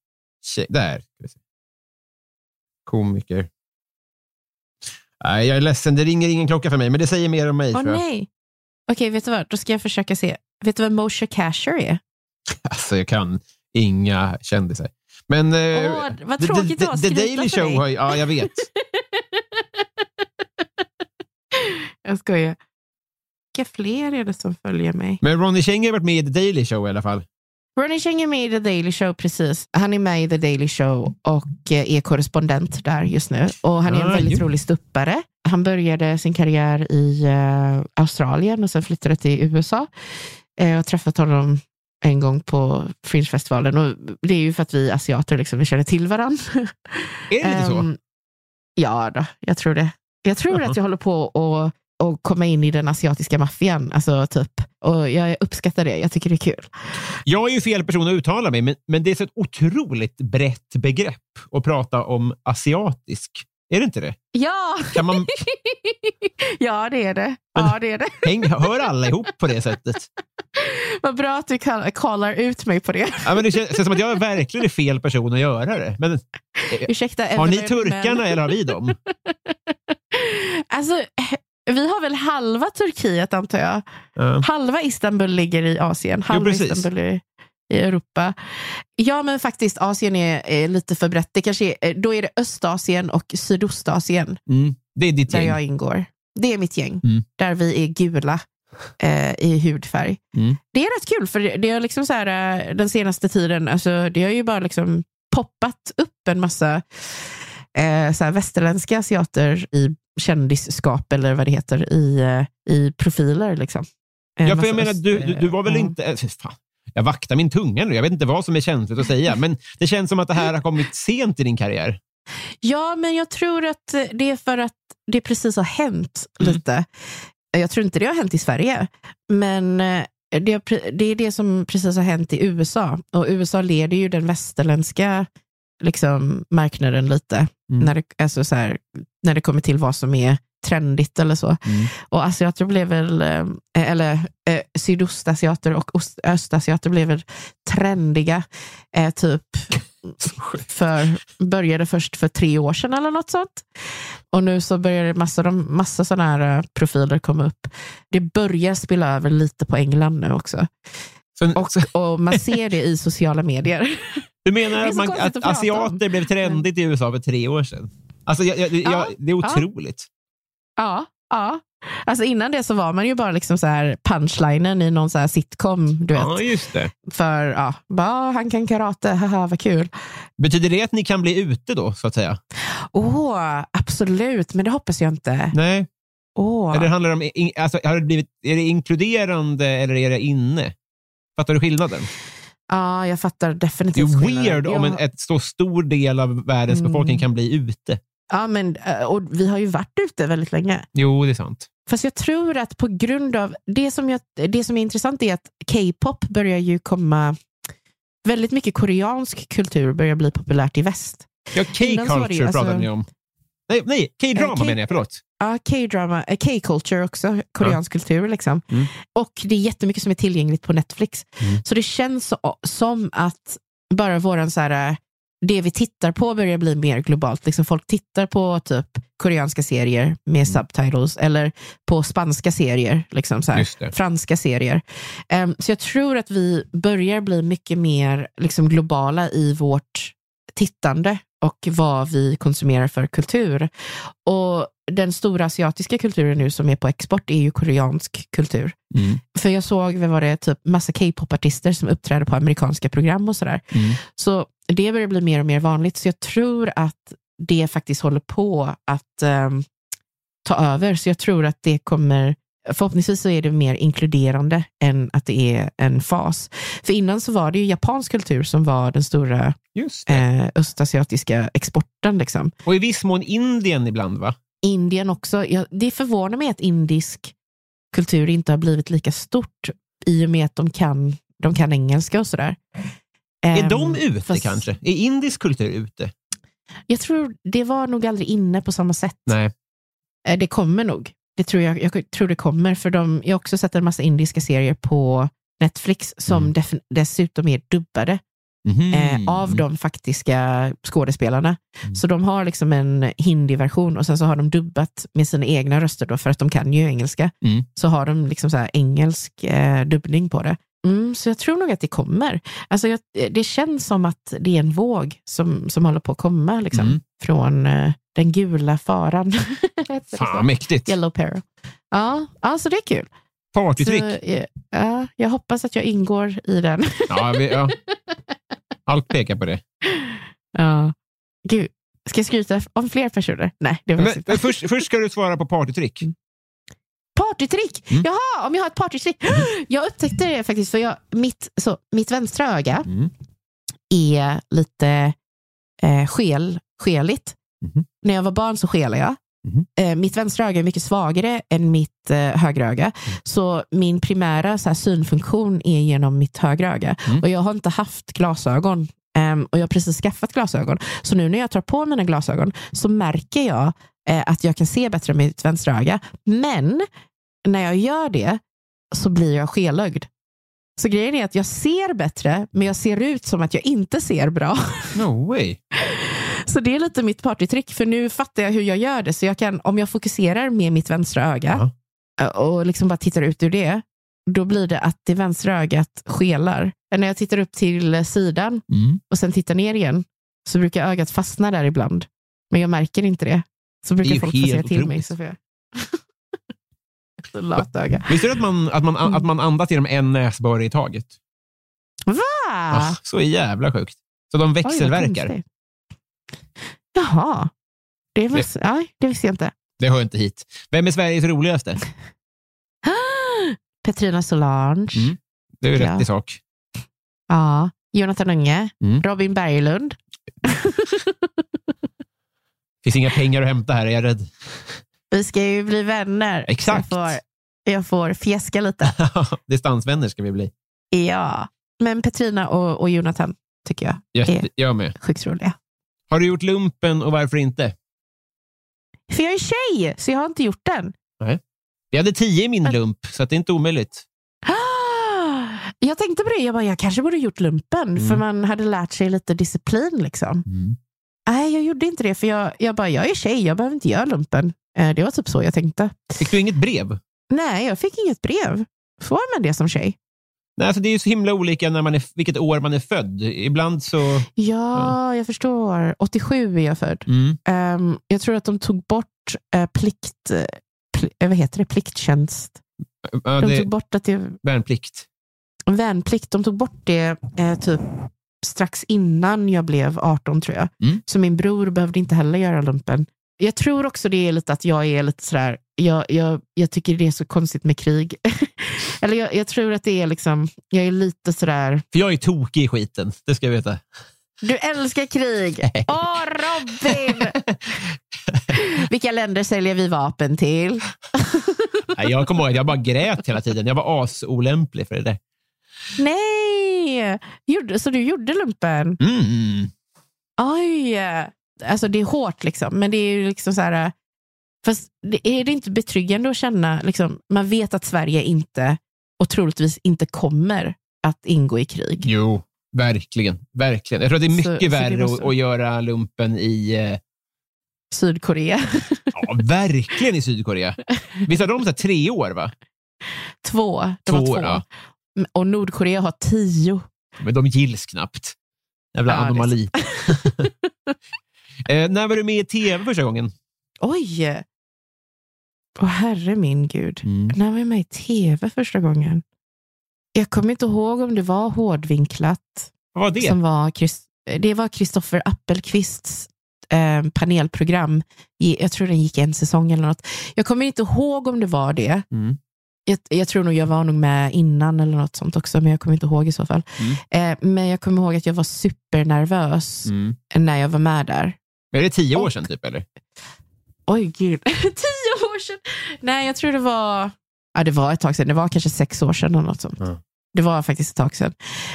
Tjej, där. Komiker. Nej, jag är ledsen, det ringer ingen klocka för mig, men det säger mer om mig. Åh nej. Okej, vet du vad? Då ska jag försöka se. Vet du vad Moshe Kasher är? Alltså, jag kan inga kändisar. Men... eh, Åh, vad The- tråkigt det var the, Daily Show dig. har Ja, jag vet. jag skojar. Vilka fler är det som följer mig? Men Ronny Cheng har varit med i The Daily Show i alla fall. Ronny Cheng är med i The Daily Show, precis. Han är med i The Daily Show och eh, är korrespondent där just nu. Och Han är en Ah, väldigt ju. rolig stuppare. Han började sin karriär i eh, Australien och sen flyttade till USA. Eh, jag har träffat honom en gång på Fringe-festivalen. Och det är ju för att vi asiater liksom, vi känner till varandra. Är det lite så? Ehm, Ja, då, jag tror det. Jag tror Jaha. att jag håller på att att komma in i den asiatiska maffian. Alltså, typ. Och jag uppskattar det. Jag tycker det är kul. Jag är ju fel person att uttala mig, men, men det är så ett otroligt brett begrepp att prata om asiatisk. Är det inte det? Ja! Kan man, ja, det är det. Ja, det är det. häng, hör alla ihop på det sättet? Vad bra att du kallar ut mig på det. Ja, men det känns, känns som att jag verkligen är fel person att göra det. Men Ursäkta, har ni turkarna men- eller har vi dem? Alltså, vi har väl halva Turkiet, antar jag. Ja. Halva Istanbul ligger i Asien, halva precis. Istanbul är i Europa. Ja, men faktiskt, Asien är, är lite för brett. Det kanske är, då är det Östasien och Sydostasien Mm, det är ditt där gäng. jag ingår. Det är mitt gäng, Mm. där vi är gula eh, i hudfärg. Mm. Det är rätt kul, för det, har liksom så här, eh, den senaste tiden, alltså, det har ju bara liksom poppat upp en massa eh, så här västerländska asiater i kändisskap, eller vad det heter, i, eh, i profiler. Liksom. En Ja, för jag menar, du, du, du var väl inte... äh, Fan, jag vaktar min tunga nu. Jag vet inte vad som är känsligt att säga, men det känns som att det här har kommit sent i din karriär. Ja, men jag tror att det är för att det precis har hänt Mm. lite. Jag tror inte det har hänt i Sverige, men eh, det, det är det som precis har hänt i USA. Och USA leder ju den västerländska liksom, marknaden lite, Mm. när, det, alltså, så här, när det kommer till vad som är trendigt eller så. Mm. Och asiater blev väl, eh, eller eh, sydostasiater och ost, östasiater blev väl trendiga, eh, typ för, började först för tre år sedan eller något sånt. Och nu så börjar massa, massa sådana här eh, profiler komma upp. Det börjar spilla över lite på England nu också. Så, Och, och man ser det i sociala medier. Du menar man, att att asiater blev trendigt i USA för tre år sedan? Alltså, jag, jag, jag, Ja, det är otroligt. Ja, ja. Alltså innan det så var man ju bara liksom så här punchlinen i någon så här sitcom. Du vet. Ja, just det. För ja, bara, han kan karate, haha vad kul. Betyder det att ni kan bli ute då, så att säga? Åh, absolut, men det hoppas jag inte. Nej. Åh. Eller handlar det om, in, alltså, har det blivit, är det inkluderande eller är det inne? Fattar du skillnaden? Ja, jag fattar Det definitivt är skillnaden. weird om en ett så stor del av världens Mm. befolkning kan bli ute. Ja, men, eh, och vi har ju varit ute väldigt länge. Jo, det är sant. Fast jag tror att på grund av det som, jag, det som är intressant är att K-pop börjar ju komma, väldigt mycket koreansk kultur börjar bli populärt i väst. Ja, K-culture alltså- ni om. Nej, nej K-drama Eh, K- menar jag. Förlåt. Ja, K-drama, eh, K-culture också, koreansk kultur. Liksom. Mm. Och det är jättemycket som är tillgängligt på Netflix. Mm. Så det känns så, som att bara våran så här, det vi tittar på börjar bli mer globalt. Liksom folk tittar på typ koreanska serier Mm. med subtitles eller på spanska serier, liksom så här, franska serier. Em, så jag tror att vi börjar bli mycket mer liksom, globala i vårt tittande och vad vi konsumerar för kultur. Och den stora asiatiska kulturen nu som är på export är ju koreansk kultur. Mm. För jag såg, vad var det, typ massa K-pop-artister som uppträder på amerikanska program och sådär. Mm. Så det börjar bli mer och mer vanligt. Så jag tror att det faktiskt håller på att ehm, ta över. Så jag tror att det kommer, förhoppningsvis så är det mer inkluderande än att det är en fas. För innan så var det ju japansk kultur som var den stora eh, östasiatiska exporten. Liksom. Och i viss mån Indien ibland, va? Indien också. Jag, det förvånar mig att indisk kultur inte har blivit lika stort i och med att de kan, de kan engelska och sådär. Är Ehm, de ute fast kanske? Är indisk kultur ute? Jag tror det var nog aldrig inne på samma sätt. Nej. Eh, Det kommer nog. Det tror jag, jag tror det kommer. För de, jag har också sett en massa indiska serier på Netflix som Mm. def, dessutom är dubbade Mhm. eh, av de faktiska skådespelarna. Mm. Så de har liksom en hindi-version och sen så har de dubbat med sina egna röster då, för att de kan ju engelska. Mm. Så har de liksom så engelsk eh, dubbning på det. Mm, så jag tror nog att det kommer. Alltså jag, det känns som att det är en våg som, som håller på att komma liksom, Mm. från eh, den gula faran. Fan, så? mäktigt. Yellow Peril. Ja, ja, så det är kul. Så, Partytrick. eh, ja, jag hoppas att jag ingår i den. Ja, vi, ja. Allt pekar på det. ja. Gud, ska jag skryta om fler personer? Nej, det var Men, först, först ska du svara på partytrick. Partytrick! Mm. Jaha, om jag har ett partytrick. Jag upptäckte det faktiskt, för jag, mitt, så, mitt vänstra öga Mm. är lite eh, skel, skeligt. Mhm. När jag var barn så skelade jag. Eh, mitt vänstra öga är mycket svagare än mitt eh, högra öga. Mm. Så min primära så här, synfunktion är genom mitt högra öga. Mm. Och jag har inte haft glasögon. ehm, och jag har precis skaffat glasögon. Så nu när jag tar på mina glasögon så märker jag eh, att jag kan se bättre med mitt vänstra öga. Men när jag gör det så blir jag skelögd. Så grejen är att jag ser bättre, men jag ser ut som att jag inte ser bra. No way. Så det är lite mitt partytrick, för nu fattar jag hur jag gör det. Så jag kan, om jag fokuserar med mitt vänstra öga eh, och liksom bara tittar ut ur det, då blir det att det vänstra ögat skelar. När jag tittar upp till sidan Mm. och sen tittar ner igen, så brukar ögat fastna där ibland. Men jag märker inte det. Så brukar Det folk få säga till mig. Så får jag... Så lat öga. Visste du att man, att, man, Mm. att man andas genom en näsborre i taget? Va? Ah, så jävla sjukt. Så de Oj, växelverkar. konstigt. Jaha, det, var, ja, det visste jag inte. Det hör inte hit. Vem är Sveriges roligaste? Petrina Solange. Mm. Det är ju rätt i sak. Ja, Jonathan Unge. Mm. Robin Berglund. finns inga pengar att hämta här, är jag rädd. Vi ska ju bli vänner. Exakt. Jag får, jag får fjäska lite. Distansvänner ska vi bli. ja, men Petrina och, och Jonathan tycker jag är jag med. sjukt roliga. Har du gjort lumpen och varför inte? För jag är tjej, så jag har inte gjort den. Vi hade tio i min Men- lump, så det är inte omöjligt. Ah! Jag tänkte på det, jag, bara, jag kanske borde gjort lumpen, Mm. för man hade lärt sig lite disciplin. liksom. Nej, jag gjorde inte det, för jag, jag bara, jag är tjej, jag behöver inte göra lumpen. Eh, Det var typ så jag tänkte. Fick du inget brev? Nej, jag fick inget brev. Får man det som tjej? Nej, alltså det är ju så himla olika när man är, vilket år man är född. Ibland så... Ja, jag förstår. 87 är jag född. Mm. Ehm, jag tror att de tog bort eh, plikt, pl, eh, vad heter det? plikttjänst. Ja, De det tog bort att det värnplikt. värnplikt. De tog bort det eh, typ strax innan jag blev 18 tror jag. Mm. Så min bror behövde inte heller göra lumpen. Jag tror också det är lite att jag är lite sådär, jag, jag, jag tycker det är så konstigt med krig. Eller jag, jag tror att det är liksom, jag är lite sådär, För jag är tokig i skiten, det ska jag veta. du älskar krig! Åh Robin! Vilka länder säljer vi vapen till? Nej, jag kommer ihåg att jag bara grät hela tiden. Jag var asolämplig för det där. Nej! Gjorde, så du gjorde lumpen? Mm. Oj! Alltså det är hårt liksom, men det är ju liksom så här... Fast det, är det inte betryggande att känna, liksom, man vet att Sverige inte och troligtvis inte kommer att ingå i krig. Jo, verkligen. verkligen. Jag tror att det är Så- mycket så värre måste- att, göra lumpen i, eh, Sydkorea, ja, verkligen i Sydkorea. Visst har de så tre år? va? två. Det Två två. ja. Och Nordkorea har tio. Men de gills knappt. Jävla Ja, anomali. eh, när var du med i tv första gången? Oj! Åh herre min gud. Mm. När var jag med i tv första gången? Jag kommer inte ihåg om det var hårdvinklat. Vad var det? Som var, det var Kristoffer Appelqvists eh, panelprogram. Jag tror den gick en säsong eller något. Jag kommer inte ihåg om det var det. Mm. Jag, jag tror nog jag var nog med innan eller något sånt också, men jag kommer inte ihåg i så fall. Eh, men jag kommer ihåg att jag var supernervös Mm. när jag var med där. Är det tio år sedan? Typ, eller? Oj, gud. Tio år sedan! Nej, jag tror det var, ja, det var ett tag sedan. Det var kanske sex år sedan eller något sånt. Ja. Det var faktiskt ett tag sedan.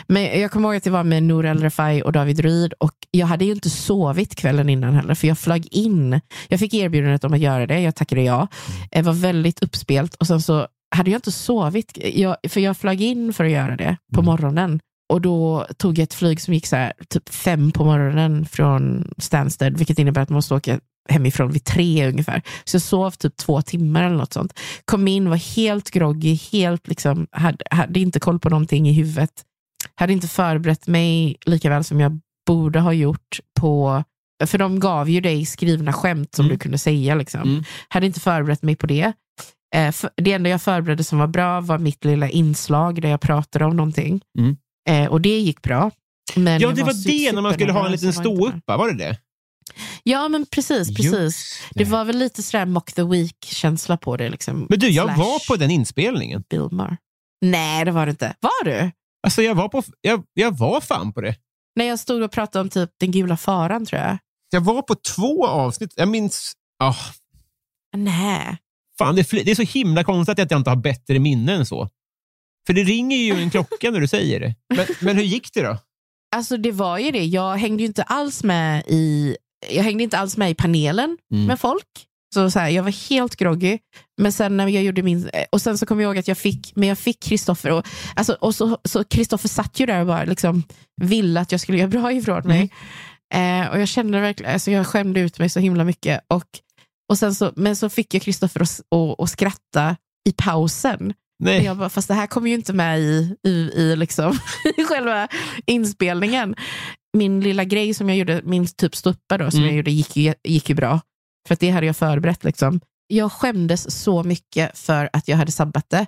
Men jag kommer ihåg att det var med Nour El Refai och David Ryd och jag hade ju inte sovit kvällen innan heller, för jag flög in. Jag fick erbjudandet om att göra det, jag tackade ja. Det var väldigt uppspelt och sen så hade jag inte sovit, jag, för jag flög in för att göra det på morgonen. Och då tog jag ett flyg som gick så här, typ fem på morgonen från Stansted, vilket innebär att man måste åka hemifrån vid tre ungefär. Så jag sov typ två timmar eller något sånt. Kom in, var helt groggy, helt liksom, hade, hade inte koll på någonting i huvudet. Hade inte förberett mig lika väl som jag borde ha gjort på för de gav ju dig skrivna skämt som Mm. du kunde säga. Liksom. Mm. Hade inte förberett mig på det. Eh, det enda jag förberedde som var bra var mitt lilla inslag där jag pratade om någonting. Mm. Eh, och det gick bra. Men Ja, det var su- det när man skulle ha en liten var ståuppa, var det det? Ja, men precis. precis. Just Det var väl lite sådär mock the week-känsla på det. Liksom. Men du, jag Slash var på den inspelningen. Bill Maher. Nej, det var det inte. Var du? Alltså, jag var, på, jag, jag var fan på det. När jag stod och pratade om typ den gula faran, tror jag. Jag var på två avsnitt. Jag minns... ah, Nej. fan, det, det är så himla konstigt att jag inte har bättre minne än så. För det ringer ju en klocka när du säger det. Men, men hur gick det då? Alltså det var ju det. Jag hängde inte alls med i, jag hängde inte alls med i panelen Mm. med folk. Så, så här, jag var helt groggy. Men sen när jag gjorde min, och sen så kom jag ihåg att jag fick, men jag fick Kristoffer och, alltså, och så, så Kristoffer satt ju där och bara liksom ville att jag skulle göra bra ifrån mig. Eh, och jag kände verkligen, alltså jag skämde ut mig så himla mycket. Och, och sen så, men så fick jag Kristoffer att skratta i pausen. Nej. Jag bara, fast det här kommer ju inte med i, i, i, liksom, i själva inspelningen. Min lilla grej som jag gjorde, min typ stuppa då, som Mm. jag gjorde, gick ju, gick ju bra. För att det hade jag förberett. Liksom. Jag skämdes så mycket för att jag hade sabbat det.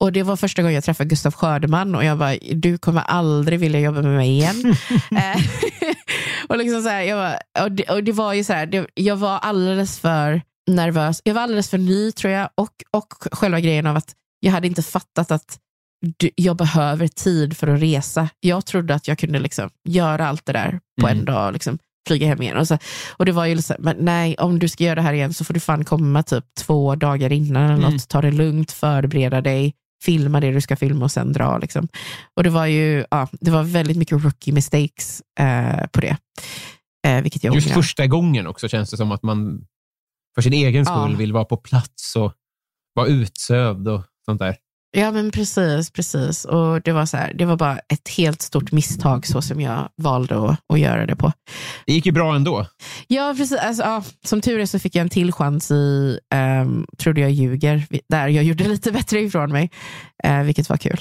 Och det var första gången jag träffade Gustav Skördeman och jag bara, du kommer aldrig vilja jobba med mig igen. Eh, och, liksom så här, jag bara, och, det, och det var ju så här, det, jag var alldeles för nervös. Jag var alldeles för ny tror jag. Och, och själva grejen av att jag hade inte fattat att du- jag behöver tid för att resa. Jag trodde att jag kunde liksom göra allt det där på en Mm. dag. Liksom, flyga hem igen. Och, så, och det var ju liksom, men nej, om du ska göra det här igen så får du fan komma typ två dagar innan eller Mm. något. Ta det lugnt, förbereda dig, filma det du ska filma och sen dra. Liksom. Och det var ju ja, det var väldigt mycket rookie mistakes eh, på det. Eh, vilket jag Just ångrar. första gången också känns det som att man för sin egen skull Ja. vill vara på plats och vara utsövd och sånt där. Ja men precis, precis. Och det var så här, det var bara ett helt stort misstag så som jag valde att, att göra det på. Det gick ju bra ändå. Ja, precis. Alltså, ja, som tur är så fick jag en till chans i um, Trodde jag ljuger, där jag gjorde lite bättre ifrån mig, eh, vilket var kul.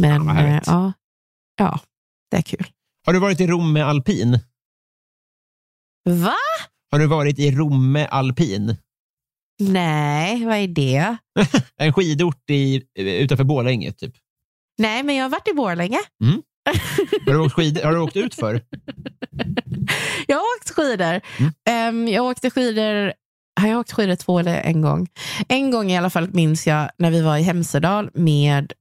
Men Ja, härligt. ja, ja, det är kul. Har du varit i Romme alpin? Va? Har du varit i Romme alpin? Nej, vad är det? En skidort i, utanför Borlänge, typ. Nej, men jag har varit i Borlänge. Har du åkt, skid, har du åkt ut för? Jag har åkt skidor. Mm. Ehm, jag åkte skidor har jag åkt skidor två eller en gång? En gång i alla fall minns jag när vi var i Hemsedal med,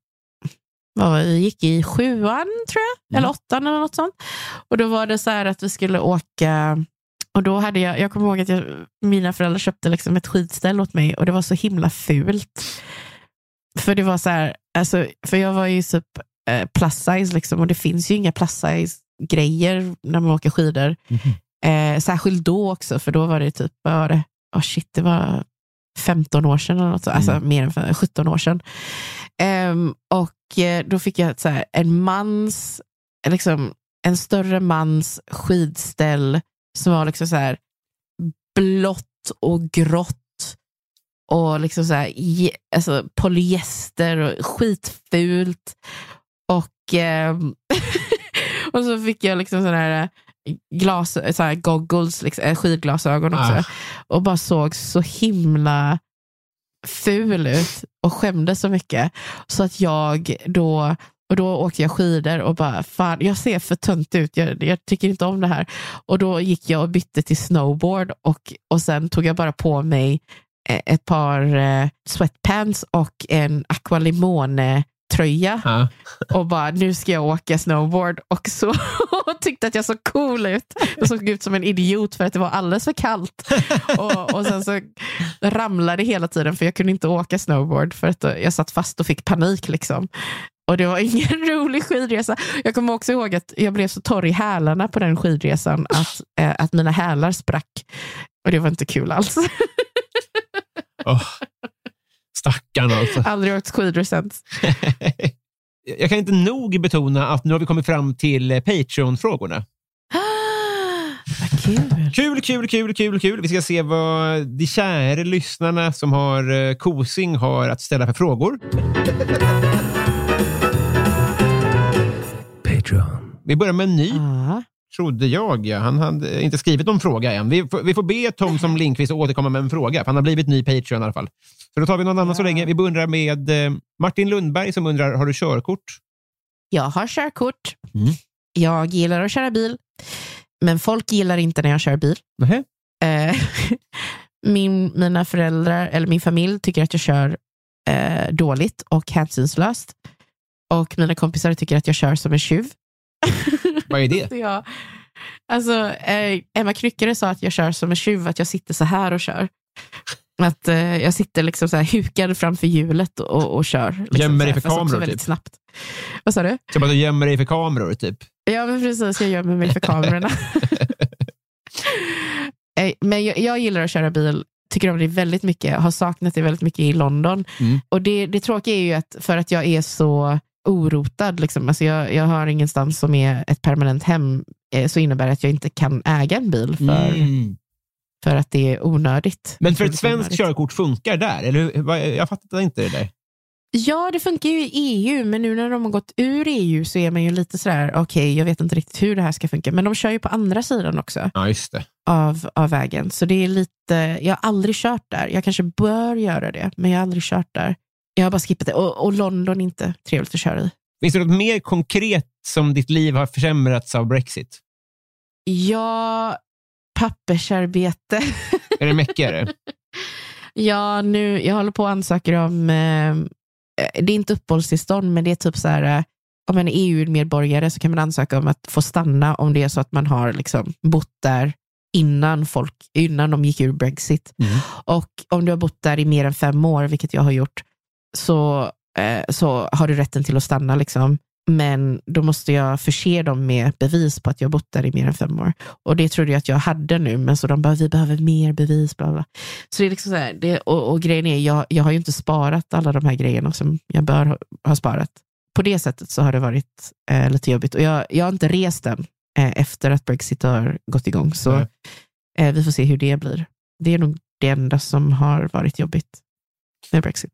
vad var det, vi gick i sjuan tror jag, eller åttan eller något sånt. Och då var det så här att vi skulle åka, och då hade jag, jag kommer ihåg att jag, mina föräldrar köpte liksom ett skidställ åt mig och det var så himla fult. För det var så här, alltså, för jag var ju typ eh, plus size liksom, och det finns ju inga plus size grejer när man åker skidor. Eh, särskilt då också, för då var det typ, vad var det? Oh shit, det var 15 år sedan, eller något, så- alltså Mm. mer än fem- 17 år sedan. Ehm, och eh, då fick jag så här, en mans, liksom, en större mans skidställ som var liksom så här blått och grått och liksom så här, alltså polyester och skitfult. Och, ehm, och så fick jag liksom sån här glas, så här goggles, liksom, eh, skidglasögon också. Ah. Och bara såg så himla ful ut och skämdes så mycket. Så att jag då, och då åkte jag skidor och bara, fan, jag ser för tönt ut, jag, jag tycker inte om det här. Och då gick jag och bytte till snowboard och, och sen tog jag bara på mig eh, ett par eh, sweatpants och en aqualimone tröja Ja. och bara nu ska jag åka snowboard och så och tyckte att jag såg cool ut. Jag såg ut som en idiot för att det var alldeles för kallt. Och, och sen så ramlade hela tiden för jag kunde inte åka snowboard för att jag satt fast och fick panik. liksom. Och det var ingen rolig skidresa. Jag kommer också ihåg att jag blev så torr i hälarna på den skidresan att, eh, att mina hälar sprack. Och det var inte kul alls. Åh, Stackarn alltså. Aldrig åkt skidor sen. Jag kan inte nog betona att nu har vi kommit fram till eh, Patreon-frågorna. Kul. Kul, kul, kul, kul, kul. Vi ska se vad de kära lyssnarna som har eh, kosing har att ställa för frågor. Vi börjar med en ny, Ja. trodde jag. Ja. Han hade inte skrivit någon fråga än. Vi får, vi får be Tom som Linkvist återkomma med en fråga, för han har blivit ny Patreon i alla fall. Så då tar vi någon annan så länge. Vi börjar med eh, Martin Lundberg som undrar, har du körkort? Jag har körkort. Mm. Jag gillar att köra bil. Men folk gillar inte när jag kör bil. Eh, min, mina föräldrar, eller min familj, tycker att jag kör eh, dåligt och hänsynslöst. Och mina kompisar tycker att jag kör som en tjuv. Vad är det? Så jag, alltså, eh, Emma Knyckare sa att jag kör som en tjuv, att jag sitter så här och kör. Att eh, jag sitter liksom så här hukad framför hjulet och, och kör. Liksom Gömmer dig för kameror, väldigt typ? snabbt. Vad sa du? Som att du gömmer dig för kameror, typ. Ja, men precis. Jag gömmer mig för kamerorna. Eh, men jag, jag gillar att köra bil, tycker om det väldigt mycket, har saknat det väldigt mycket i London. Mm. Och det, det tråkiga är ju att för att jag är så orotad, liksom, alltså jag, jag har ingenstans som är ett permanent hem, eh, så innebär det att jag inte kan äga en bil för, Mm. för att det är onödigt. Men för ett svenskt körkort funkar där? Eller Jag fattar inte det där. Ja, det funkar ju i EU, men nu när de har gått ur EU så är man ju lite sådär, okej, jag vet inte riktigt hur det här ska funka. Men de kör ju på andra sidan också. Ja, av, av vägen. Så det är lite, jag har aldrig kört där. Jag kanske bör göra det, men jag har aldrig kört där. Jag har bara skippat det. Och, och London inte trevligt att köra i. Finns det något mer konkret som ditt liv har försämrats av Brexit? Ja, pappersarbete. Är det mäckigare? ja, nu, jag håller på och ansöker om, eh, det är inte uppehållstillstånd, men det är typ så här, eh, om man är EU-medborgare så kan man ansöka om att få stanna om det är så att man har liksom bott där innan, folk, innan de gick ur Brexit. Mm. Och om du har bott där i mer än fem år, vilket jag har gjort, så, eh, så har du rätten till att stanna. Liksom. Men då måste jag förse dem med bevis på att jag bott där i mer än fem år. Och det trodde jag att jag hade nu, men så de bara, vi behöver mer bevis. Bla bla. Så det är liksom så här, det, och, och grejen är, jag, jag har ju inte sparat alla de här grejerna som jag bör ha, ha sparat. På det sättet så har det varit eh, lite jobbigt. Och jag, jag har inte rest än eh, efter att Brexit har gått igång. Så eh, vi får se hur det blir. Det är nog det enda som har varit jobbigt med Brexit.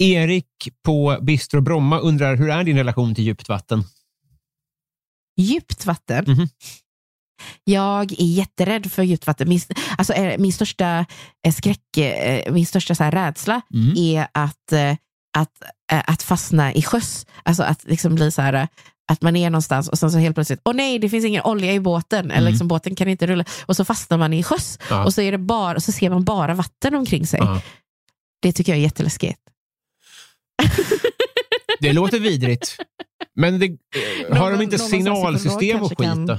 Erik på Bistro Bromma undrar, hur är din relation till djupt vatten? Djupt vatten? Mhm. Jag är jätterädd för djupt vatten. Min, alltså, eh, min största eh, skräck, eh, min största så här, rädsla Mm. är att, att, att fastna i sjöss. Alltså att liksom bli så här, att man är någonstans och sen så helt plötsligt, åh nej, det finns ingen olja i båten, eller liksom, båten kan inte rulla. Och så fastnar man i sjöss Ja. och så, är det bara, och så ser man bara vatten omkring sig. Ja. Det tycker jag är jätteläskigt. Det låter vidrigt. Men det, Någon- har de inte signalsystem och skit kan- då?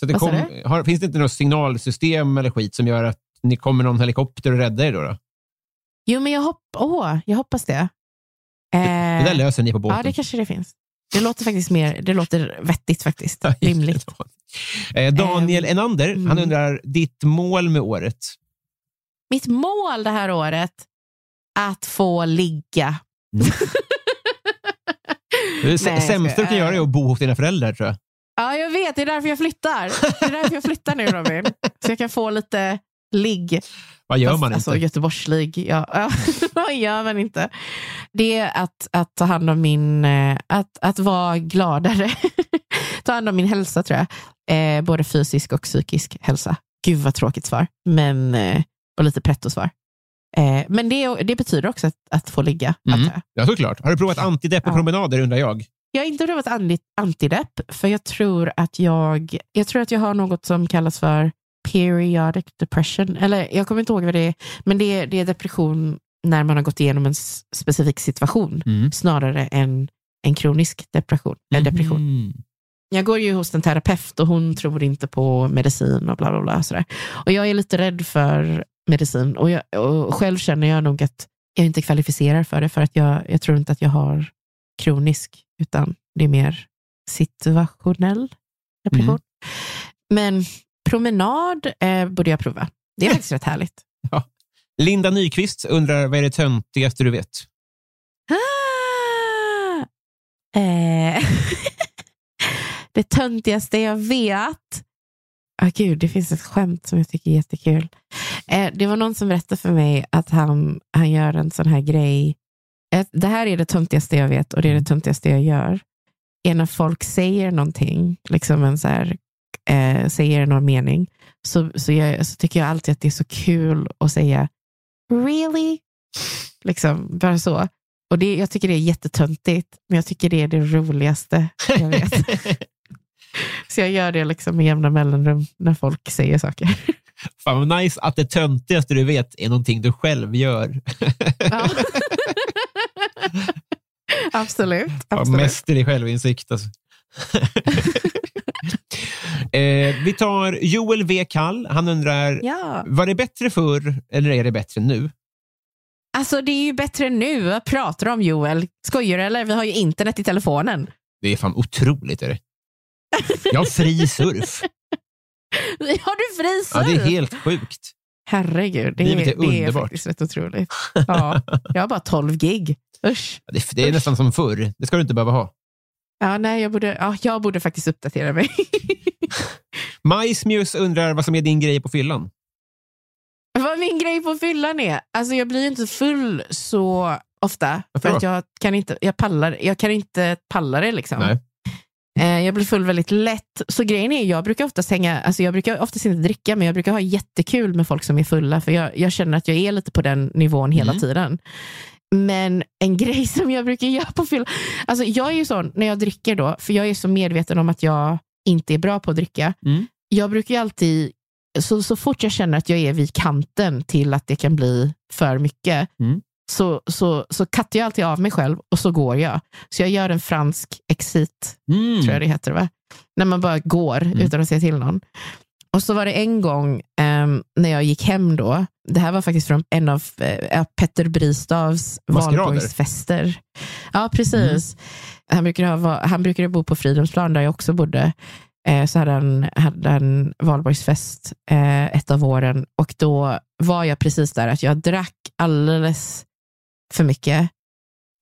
Så det kom, har, finns det inte något signalsystem eller skit som gör att ni kommer någon helikopter och räddar er då? då? Jo, men jag, hopp, åh, jag hoppas det. Eh, Det där löser ni på båten. Ja, det kanske det finns. Det låter faktiskt mer, det låter vettigt faktiskt. Rimligt. Eh, Daniel Ehm, Enander, mm. han undrar ditt mål med året. Mitt mål det här året, att få ligga. Det Nej, jag sämsta du kan göra är att bo hos dina föräldrar tror jag. Ja, jag vet. Det är därför jag flyttar. Det är därför jag flyttar nu, Robin. Så jag kan få lite ligg. Vad gör Fast, man alltså, inte? Göteborgslig. Ja, vad gör man inte? Det är att, att ta hand om min, eh, att, att vara gladare. ta hand om min hälsa tror jag. Eh, både fysisk och psykisk hälsa. Gud vad tråkigt svar. Men, eh, och lite pretto-svar. Eh, men det, det betyder också att, att få ligga. Mm. jag. Ja, såklart. Har du provat antidepp-promenader undrar jag? Jag har inte provat anti- antidepp, för jag tror att jag, jag tror att jag har något som kallas för periodic depression. Eller jag kommer inte ihåg vad det är, men det är, det är depression när man har gått igenom en specifik situation, Mm. snarare än en kronisk depression. äh, depression. Mm. Jag går ju hos en terapeut och hon tror inte på medicin och bla bla bla. Sådär. Och jag är lite rädd för medicin och, jag, och själv känner jag nog att jag inte kvalificerar för det för att jag, jag tror inte att jag har kronisk utan det är mer situationell depression. Men promenad eh, borde jag prova. Det är faktiskt rätt härligt. Linda Nyqvist undrar vad är det töntigaste du vet? Ah! Eh. det töntigaste jag vet. Ah, gud, det finns ett skämt som jag tycker är jättekul. Eh, det var någon som berättade för mig att han, han gör en sån här grej. Eh, det här är det töntigaste jag vet och det är det töntigaste jag gör. Är när folk säger någonting, liksom en så här, eh, säger någon mening, så, så, jag, så tycker jag alltid att det är så kul att säga really? Liksom, bara så. Och det, jag tycker det är jättetöntigt, men jag tycker det är det roligaste jag vet. så jag gör det liksom med jämna mellanrum när folk säger saker. Fan vad nice att det töntigaste du vet är någonting du själv gör. Ja. absolut. Absolut. Mäster i självinsikt. Alltså. eh, vi tar Joel V. Kall. Han undrar, Ja. var det bättre förr eller är det bättre nu? Alltså det är ju bättre nu. Vad pratar du om Joel? Skojar du eller? Vi har ju internet i telefonen. Det är fan otroligt. Är det. Jag har fri surf. Har du fri Ja, det är surf? helt sjukt. Herregud, det, Livet är, är det är faktiskt rätt otroligt. Ja, jag har bara 12 gig. Usch. Det, det är nästan som förr. Det ska du inte behöva ha. Ja, nej, jag, borde, ja, jag borde faktiskt uppdatera mig. Majsmjus undrar vad som är din grej på fyllan. Vad min grej på fyllan är? Alltså jag blir inte full så ofta. Varför För då? att jag kan inte, jag pallar, jag kan inte palla det. Liksom. Nej. Eh, Jag blir full väldigt lätt. Så grejen är, jag brukar oftast hänga, alltså jag brukar oftast inte dricka, men jag brukar ha jättekul med folk som är fulla, för jag, jag känner att jag är lite på den nivån hela Mm. tiden. Men en grej som jag brukar göra på fyllan, alltså jag är ju sån när jag dricker då, för jag är så medveten om att jag inte är bra på att dricka. Mm. Jag brukar ju alltid, så, så fort jag känner att jag är vid kanten till att det kan bli för mycket, Mm. Så, så, så kattar jag alltid av mig själv och så går jag. Så jag gör en fransk exit Mm. tror jag det heter. Va? När man bara går utan att säga till någon. Och så var det en gång ehm, när jag gick hem då. Det här var faktiskt från en av eh, Petter Bristavs valborgsfester. Ja, precis. Han, brukade ha, han brukade bo på Fridhemsplan där jag också bodde. Eh, så hade han, hade han valborgsfest eh, ett av åren och då var jag precis där att jag drack alldeles för mycket.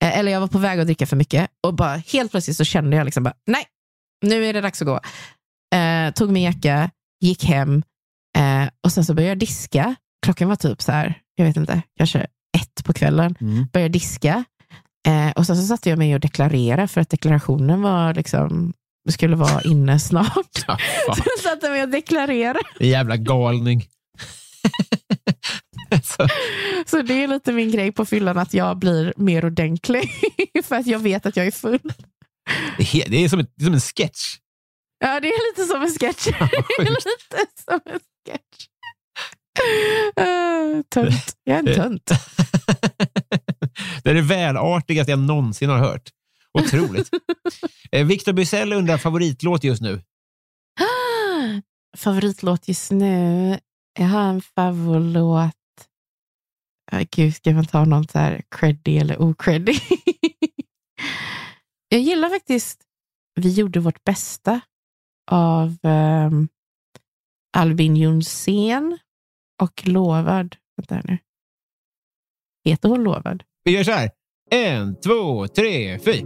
Eh, eller jag var på väg att dricka för mycket och bara helt plötsligt så kände jag liksom bara, nej, nu är det dags att gå. Eh, tog min jacka, gick hem eh, och sen så började jag diska. Klockan var typ så här, jag vet inte, kanske ett på kvällen. Mm. Började diska Eh, och sen så satte jag mig och deklarerade för att deklarationen var liksom, skulle vara inne snart. Ja, så jag satte mig och deklarerade. Jävla galning. så, Så det är lite min grej på fyllan, att jag blir mer ordentlig. för att jag vet att jag är full. det, är det, är som ett, det är som en sketch. Ja, det är lite som en sketch. det är lite som en sketch. Uh, tönt. Jag är en tönt. det är det välartigaste jag någonsin har hört. Otroligt. Eh, Victor Bysell undrar favoritlåt just nu. Favoritlåt just nu? Jag har en favoritlåt. Ah, Gud, ska man ta något så här creddy eller ocreddy? jag gillar faktiskt Vi gjorde vårt bästa av ehm, Albin Jonsén och Lovad. Vänta här nu. Heter hon Lovad? Vi gör så här. En, två, tre, fy.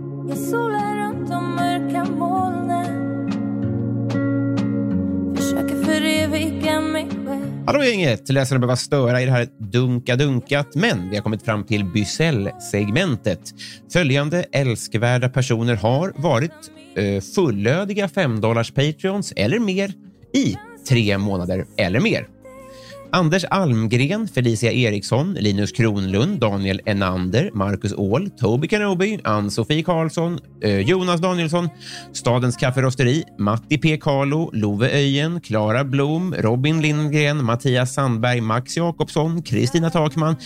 Hallå gänget! Läsarna behöver störa i det här dunka-dunkat, men vi har kommit fram till Bysell-segmentet. Följande älskvärda personer har varit eh, fullödiga 5 dollars Patreons eller mer i tre månader eller mer. Anders Almgren, Felicia Eriksson, Linus Kronlund, Daniel Enander, Marcus Åhl, Toby Kenobi, Ann-Sofie Karlsson, eh, Jonas Danielsson, Stadens Kafferosteri, Matti P. Carlo, Love Öjen, Klara Blom, Robin Lindgren, Mattias Sandberg, Max Jakobsson, Kristina Takman,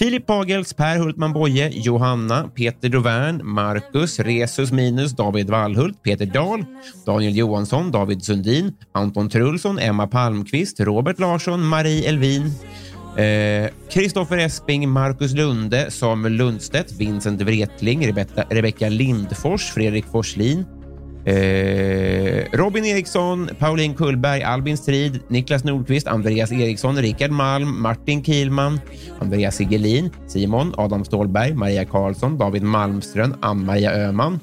Filip Pagels, Per Hultman Boye, Johanna, Peter Dovern, Marcus, Resus Minus, David Wallhult, Peter Dahl, Daniel Johansson, David Sundin, Anton Trulsson, Emma Palmqvist, Robert Larsson, Marie Elvin, Eh, Esping, Marcus Lunde, Samuel Lundstedt, Vincent Wretling, Rebecka Lindfors, Fredrik Forslin, Eh, Robin Eriksson, Pauline Kullberg, Albin Strid, Niklas Nordqvist, Andreas Eriksson, Rickard Malm, Martin Kielman, Andreas Sigelin, Simon, Adam Stålberg, Maria Karlsson, David Malmström, Ann-Maria Öhman,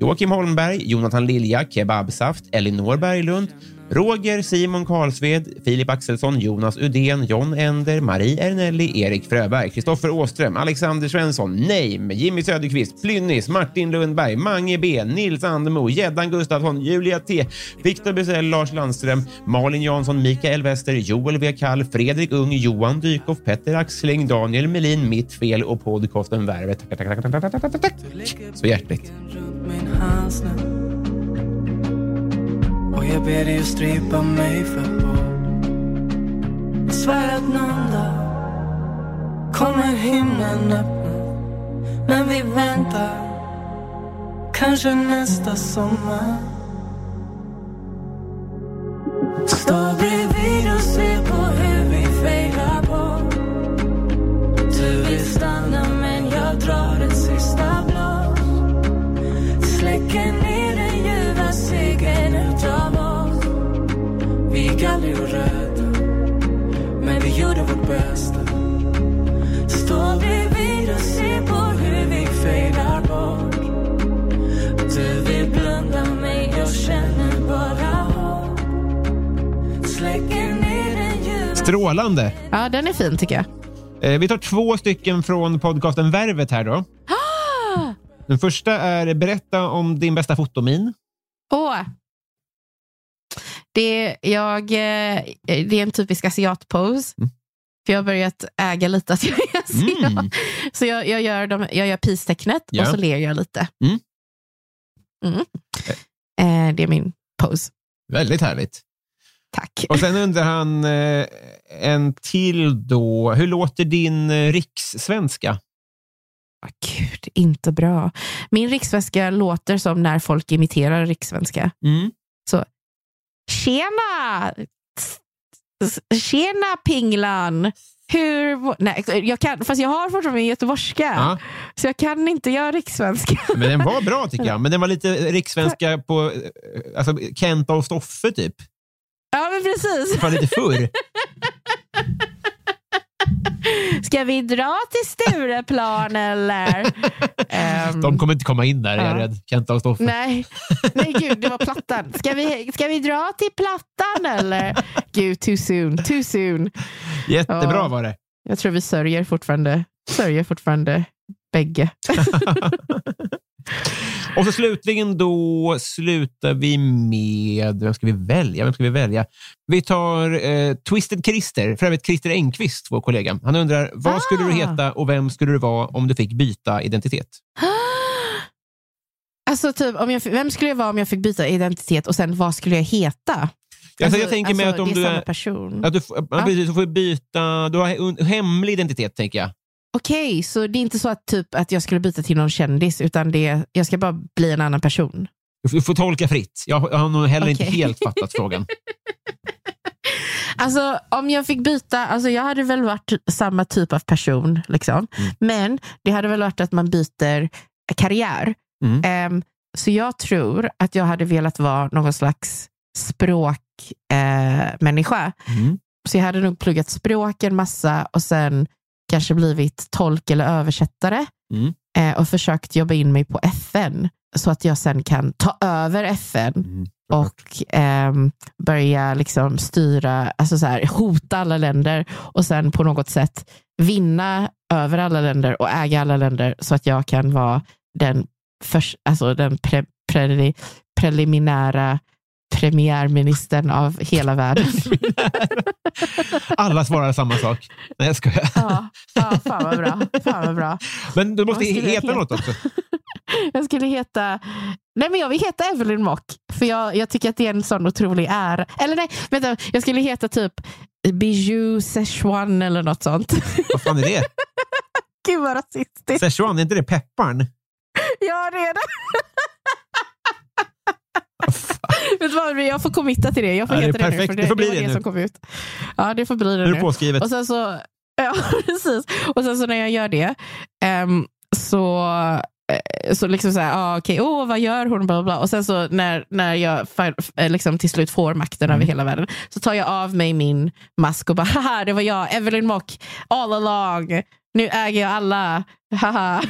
Joakim Holmberg, Jonathan Lilja, Kebabsaft, Elinor Berglund, Roger, Simon Karlsved, Filip Axelsson, Jonas Udén, John Ender, Marie Ernelli, Erik Fröberg, Kristoffer Åström, Alexander Svensson, Name, Jimmy Söderqvist, Plynnis, Martin Lundberg, Mange B, Nils Andemo, Gäddan Gustafsson, Julia T, Viktor Bysell, Lars Landström, Malin Jansson, Mikael Wester, Joel W. Kall, Fredrik Ung, Johan Dykhoff, Petter Axling, Daniel Melin, Mitt Fel och podcasten Värvet. Tack, tack, tack, tack, tack, tack, tack, tack. Så hjärtligt. Och jag ber dig att strypa mig för hårt. Jag svär att någon dag kommer himlen öppna. Men vi väntar Kanske nästa sommar. Stå bredvid och se på hur vi fejdar bort. Du vill stanna men jag drar ett sista blås. Släcker gick aldrig och röda Men vi gjorde vårt bästa Stå bredvid och se på hur vi fejdar bort Du vill blunda men jag känner bara hopp Släcker ner den ljuva Strålande. Ja, den är fin tycker jag. Eh, vi tar två stycken från podcasten Värvet här då. Den första är berätta om din bästa fotomin. Åh. Det, jag, eh, det är en typisk asiatpose. Mm. För jag har börjat äga lite att jag är asiat. Mm. Så jag, jag gör, de, jag gör peace-tecknet Ja. och så ler jag lite. Mm. Mm. Eh, det är min pose. Väldigt härligt. Tack. Och sen undrar han eh, en till då. Hur låter din eh, rikssvenska? Åh, Gud, inte bra. Min rikssvenska låter som när folk imiterar rikssvenska. Mm. Tjena! Tjena Pinglan! Hur... Nej, jag kan, fast jag har fortfarande min göteborgska. Ja, Så jag kan inte göra rikssvenska. men den var bra tycker jag. Men den var lite rikssvenska på alltså, Kenta och Stoffe typ. Ja, men precis. Fan lite förr. Ska vi dra till Stureplan eller? Ehm, De kommer inte komma in där, är jag Ja. rädd. Kenta och Stoffe. Nej, nej gud, det var plattan. Ska vi, ska vi dra till plattan eller? Gud, too soon, too soon. Jättebra Ja. var det. Jag tror vi sörjer fortfarande, sörjer fortfarande bägge. Och så slutligen då slutar vi med, vem ska vi välja? Vem ska vi välja? Vi tar eh, Twisted Christer, för övrigt Christer Engqvist, vår kollega. Han undrar, vad skulle du Ah. heta och vem skulle du vara om du fick byta identitet? Alltså, typ, om jag, vem skulle jag vara om jag fick byta identitet och sen vad skulle jag heta? Alltså, jag tänker mig att om det är du samma är... person. Att du, ja. Ja. precis, du får byta, du har he- hemlig identitet tänker jag. Okej, så det är inte så att, typ, att jag skulle byta till någon kändis, utan det, jag ska bara bli en annan person. Du får, tolka fritt. Jag, har- jag har nog heller inte Okej. helt fattat frågan. Alltså om jag fick byta, alltså jag hade väl varit samma typ av person. Liksom. Mm. Men det hade väl varit att man byter karriär. Mm. Ehm, så jag tror att jag hade velat vara någon slags språkmänniska. Eh, människa. Mm. så jag hade nog pluggat språk en massa och sen kanske blivit tolk eller översättare. Mm. Eh, och försökt jobba in mig på FN. Så att jag sen kan ta över FN Mm. och ehm, börja liksom styra, alltså så här, hota alla länder och sen på något sätt vinna över alla länder och äga alla länder så att jag kan vara den, förs- alltså den pre, pre, preliminära premiärministern av hela världen. Alla svarar samma sak. Nej, jag skojar. ja, ja, fan vad bra. Fan vad bra. Men du måste heta heta? något också. Jag skulle heta, nej men jag vill heta Evelyn Mock, för jag, jag tycker att det är en sån otrolig ära. Eller nej, vänta, jag skulle heta typ Bijou Szechuan eller något sånt. Vad fan är det? Gud vad rasistiskt. Szechuan, är inte det pepparn? Ja, det är det. Vet du vad, jag får committa till det. Jag får Ja, det heta det nu, perfekt. för Det det, får bli det det det nu. som kom ut. Ja, det får bli Nu det är det nu. påskrivet. Och sen så, ja, precis. Och sen så när jag gör det, ehm, så eh, så liksom så här, ah, okej, åh, vad gör hon? Bla, bla. Och sen så när, när jag eh, liksom till slut får makten Mm. över hela världen, så tar jag av mig min mask och bara, haha, det var jag, Evelyn Mock, all along. Nu äger jag alla. Haha.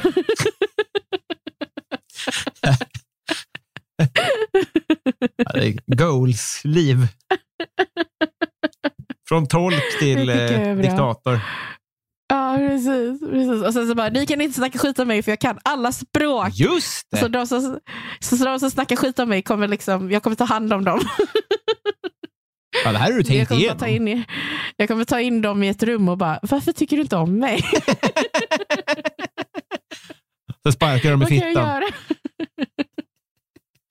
Goals liv. Från tolk till jag eh, diktator. Ja, precis, precis. Och sen så bara, ni kan inte snacka skit om mig för jag kan alla språk. Just Så det! de som, så de som snackar skit om mig kommer liksom, jag kommer ta hand om dem. Ja, det här har du Jag tänkt kommer, bara ta igenom. in, i- jag kommer ta in dem i ett rum och bara, varför tycker du inte om mig? Så sparkar de i jag fittan.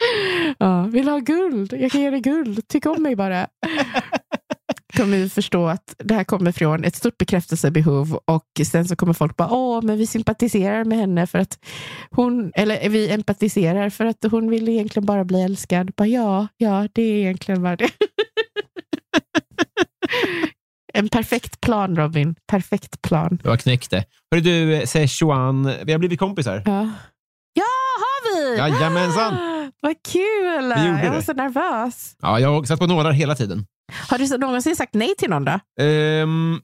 ja, vill du ha guld? Jag kan ge dig guld. Tyck om mig bara. kommer vi förstå att det här kommer från ett stort bekräftelsebehov och sen så kommer folk bara, åh, men vi sympatiserar med henne för att hon, eller vi empatiserar för att hon vill egentligen bara bli älskad. Bara, ja, ja, det är egentligen bara det. En perfekt plan, Robin. Perfekt plan. Du har knäckt det. Hörru du, eh, Szechuan, vi har blivit kompisar. Ja, ja har vi! Jajamensan. Ah, Vad kul! Jag var så nervös. Ja, jag har satt på nålar hela tiden. Har du någonsin sagt nej till någon då? Ehm,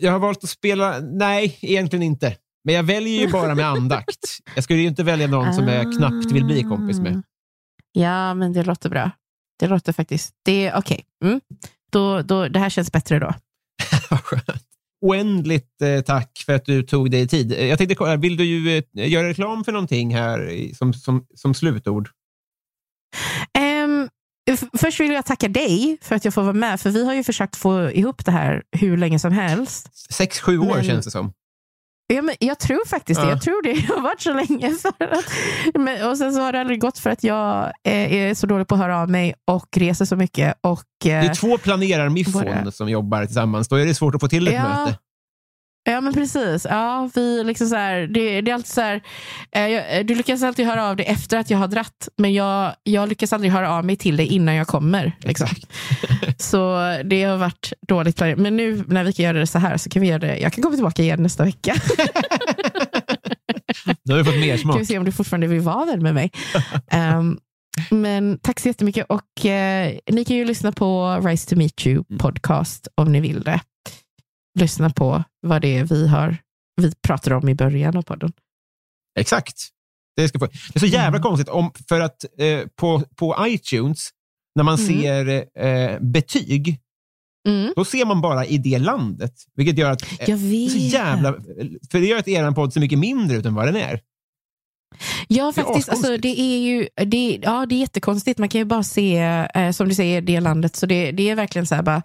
jag har valt att spela... Nej, egentligen inte. Men jag väljer ju bara med andakt. Jag skulle ju inte välja någon som jag knappt vill bli kompis med. Ja, men det låter bra. Det låter faktiskt... Det är okej. Mm. Då, då, det här känns bättre då. Skönt. Oändligt eh, tack för att du tog dig tid. Jag tänkte kolla, vill du ju eh, göra reklam för någonting här som, som, som slutord? F- först vill jag tacka dig för att jag får vara med, för vi har ju försökt få ihop det här hur länge som helst. Sex, sju år Men- känns det som. Ja, men jag tror faktiskt det. Ja. Jag tror det har varit så länge. För att, men, och sen så har det aldrig gått för att jag eh, är så dålig på att höra av mig och reser så mycket. Och, Det eh, är två planerar-miffon som jobbar tillsammans. Då är det svårt att få till ett Ja. möte. Ja, men precis. Ja, vi liksom så här, det, det är alltid så här, eh, jag- du lyckas alltid höra av dig efter att jag har dratt, men jag, jag lyckas aldrig höra av mig till dig innan jag kommer. Liksom. så det har varit dåligt planerat. Men nu när vi kan göra det så här så kan vi göra det. Jag kan komma tillbaka igen nästa vecka. Nu har vi fått mer kan smak. vi se om du fortfarande vill vara vän med mig. Ehm, men tack så jättemycket. Och, eh, ni kan ju lyssna på Rise to Meet You Mm. podcast om ni vill det. Lyssna på vad det är vi, har, vi pratade om i början av podden. Exakt. Det, ska få. det är så jävla Mm. konstigt, om, för att eh, på, på iTunes, när man Mm. ser eh, betyg, Mm. då ser man bara i det landet. Vilket gör att... eh. Så jävla, för det gör att er podd ser mycket mindre ut än vad den är. Ja, Det är faktiskt. Alltså, det är ju det, ja, det är jättekonstigt. Man kan ju bara se, eh, som du säger, det landet. Så det, det är verkligen så här bara,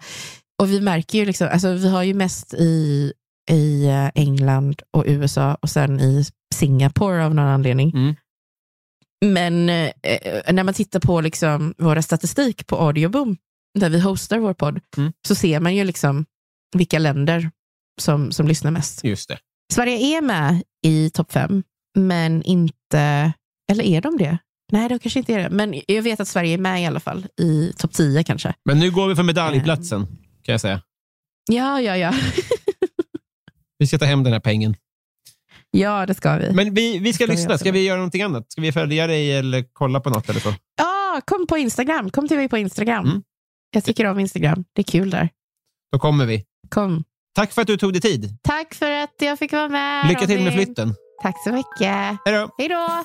och vi märker ju, liksom, alltså, vi har ju mest i, i eh, England och USA och sen i Singapore av någon anledning. Mm. Men eh, när man tittar på liksom, våra statistik på Audioboom, där vi hostar vår podd, Mm. så ser man ju liksom vilka länder som, som lyssnar mest. Just det. Sverige är med i topp fem, men inte... Eller är de det? Nej, de kanske inte är det. Men jag vet att Sverige är med i alla fall, i topp 10 kanske. Men nu går vi för medaljplatsen, kan jag säga. Ja, ja, ja. Vi ska ta hem den här pengen. Ja, det ska vi. Men vi, vi ska Ska vi lyssna. göra Ska vi göra någonting annat? Ska vi följa dig eller kolla på något eller så? Ja, kom på Instagram. Kom till mig på Instagram. Mm. Jag tycker om Instagram. Det är kul där. Då kommer vi. Kom. Tack för att du tog dig tid. Tack för att jag fick vara med. Lycka till med flytten. Tack så mycket. Hej då! Hej då!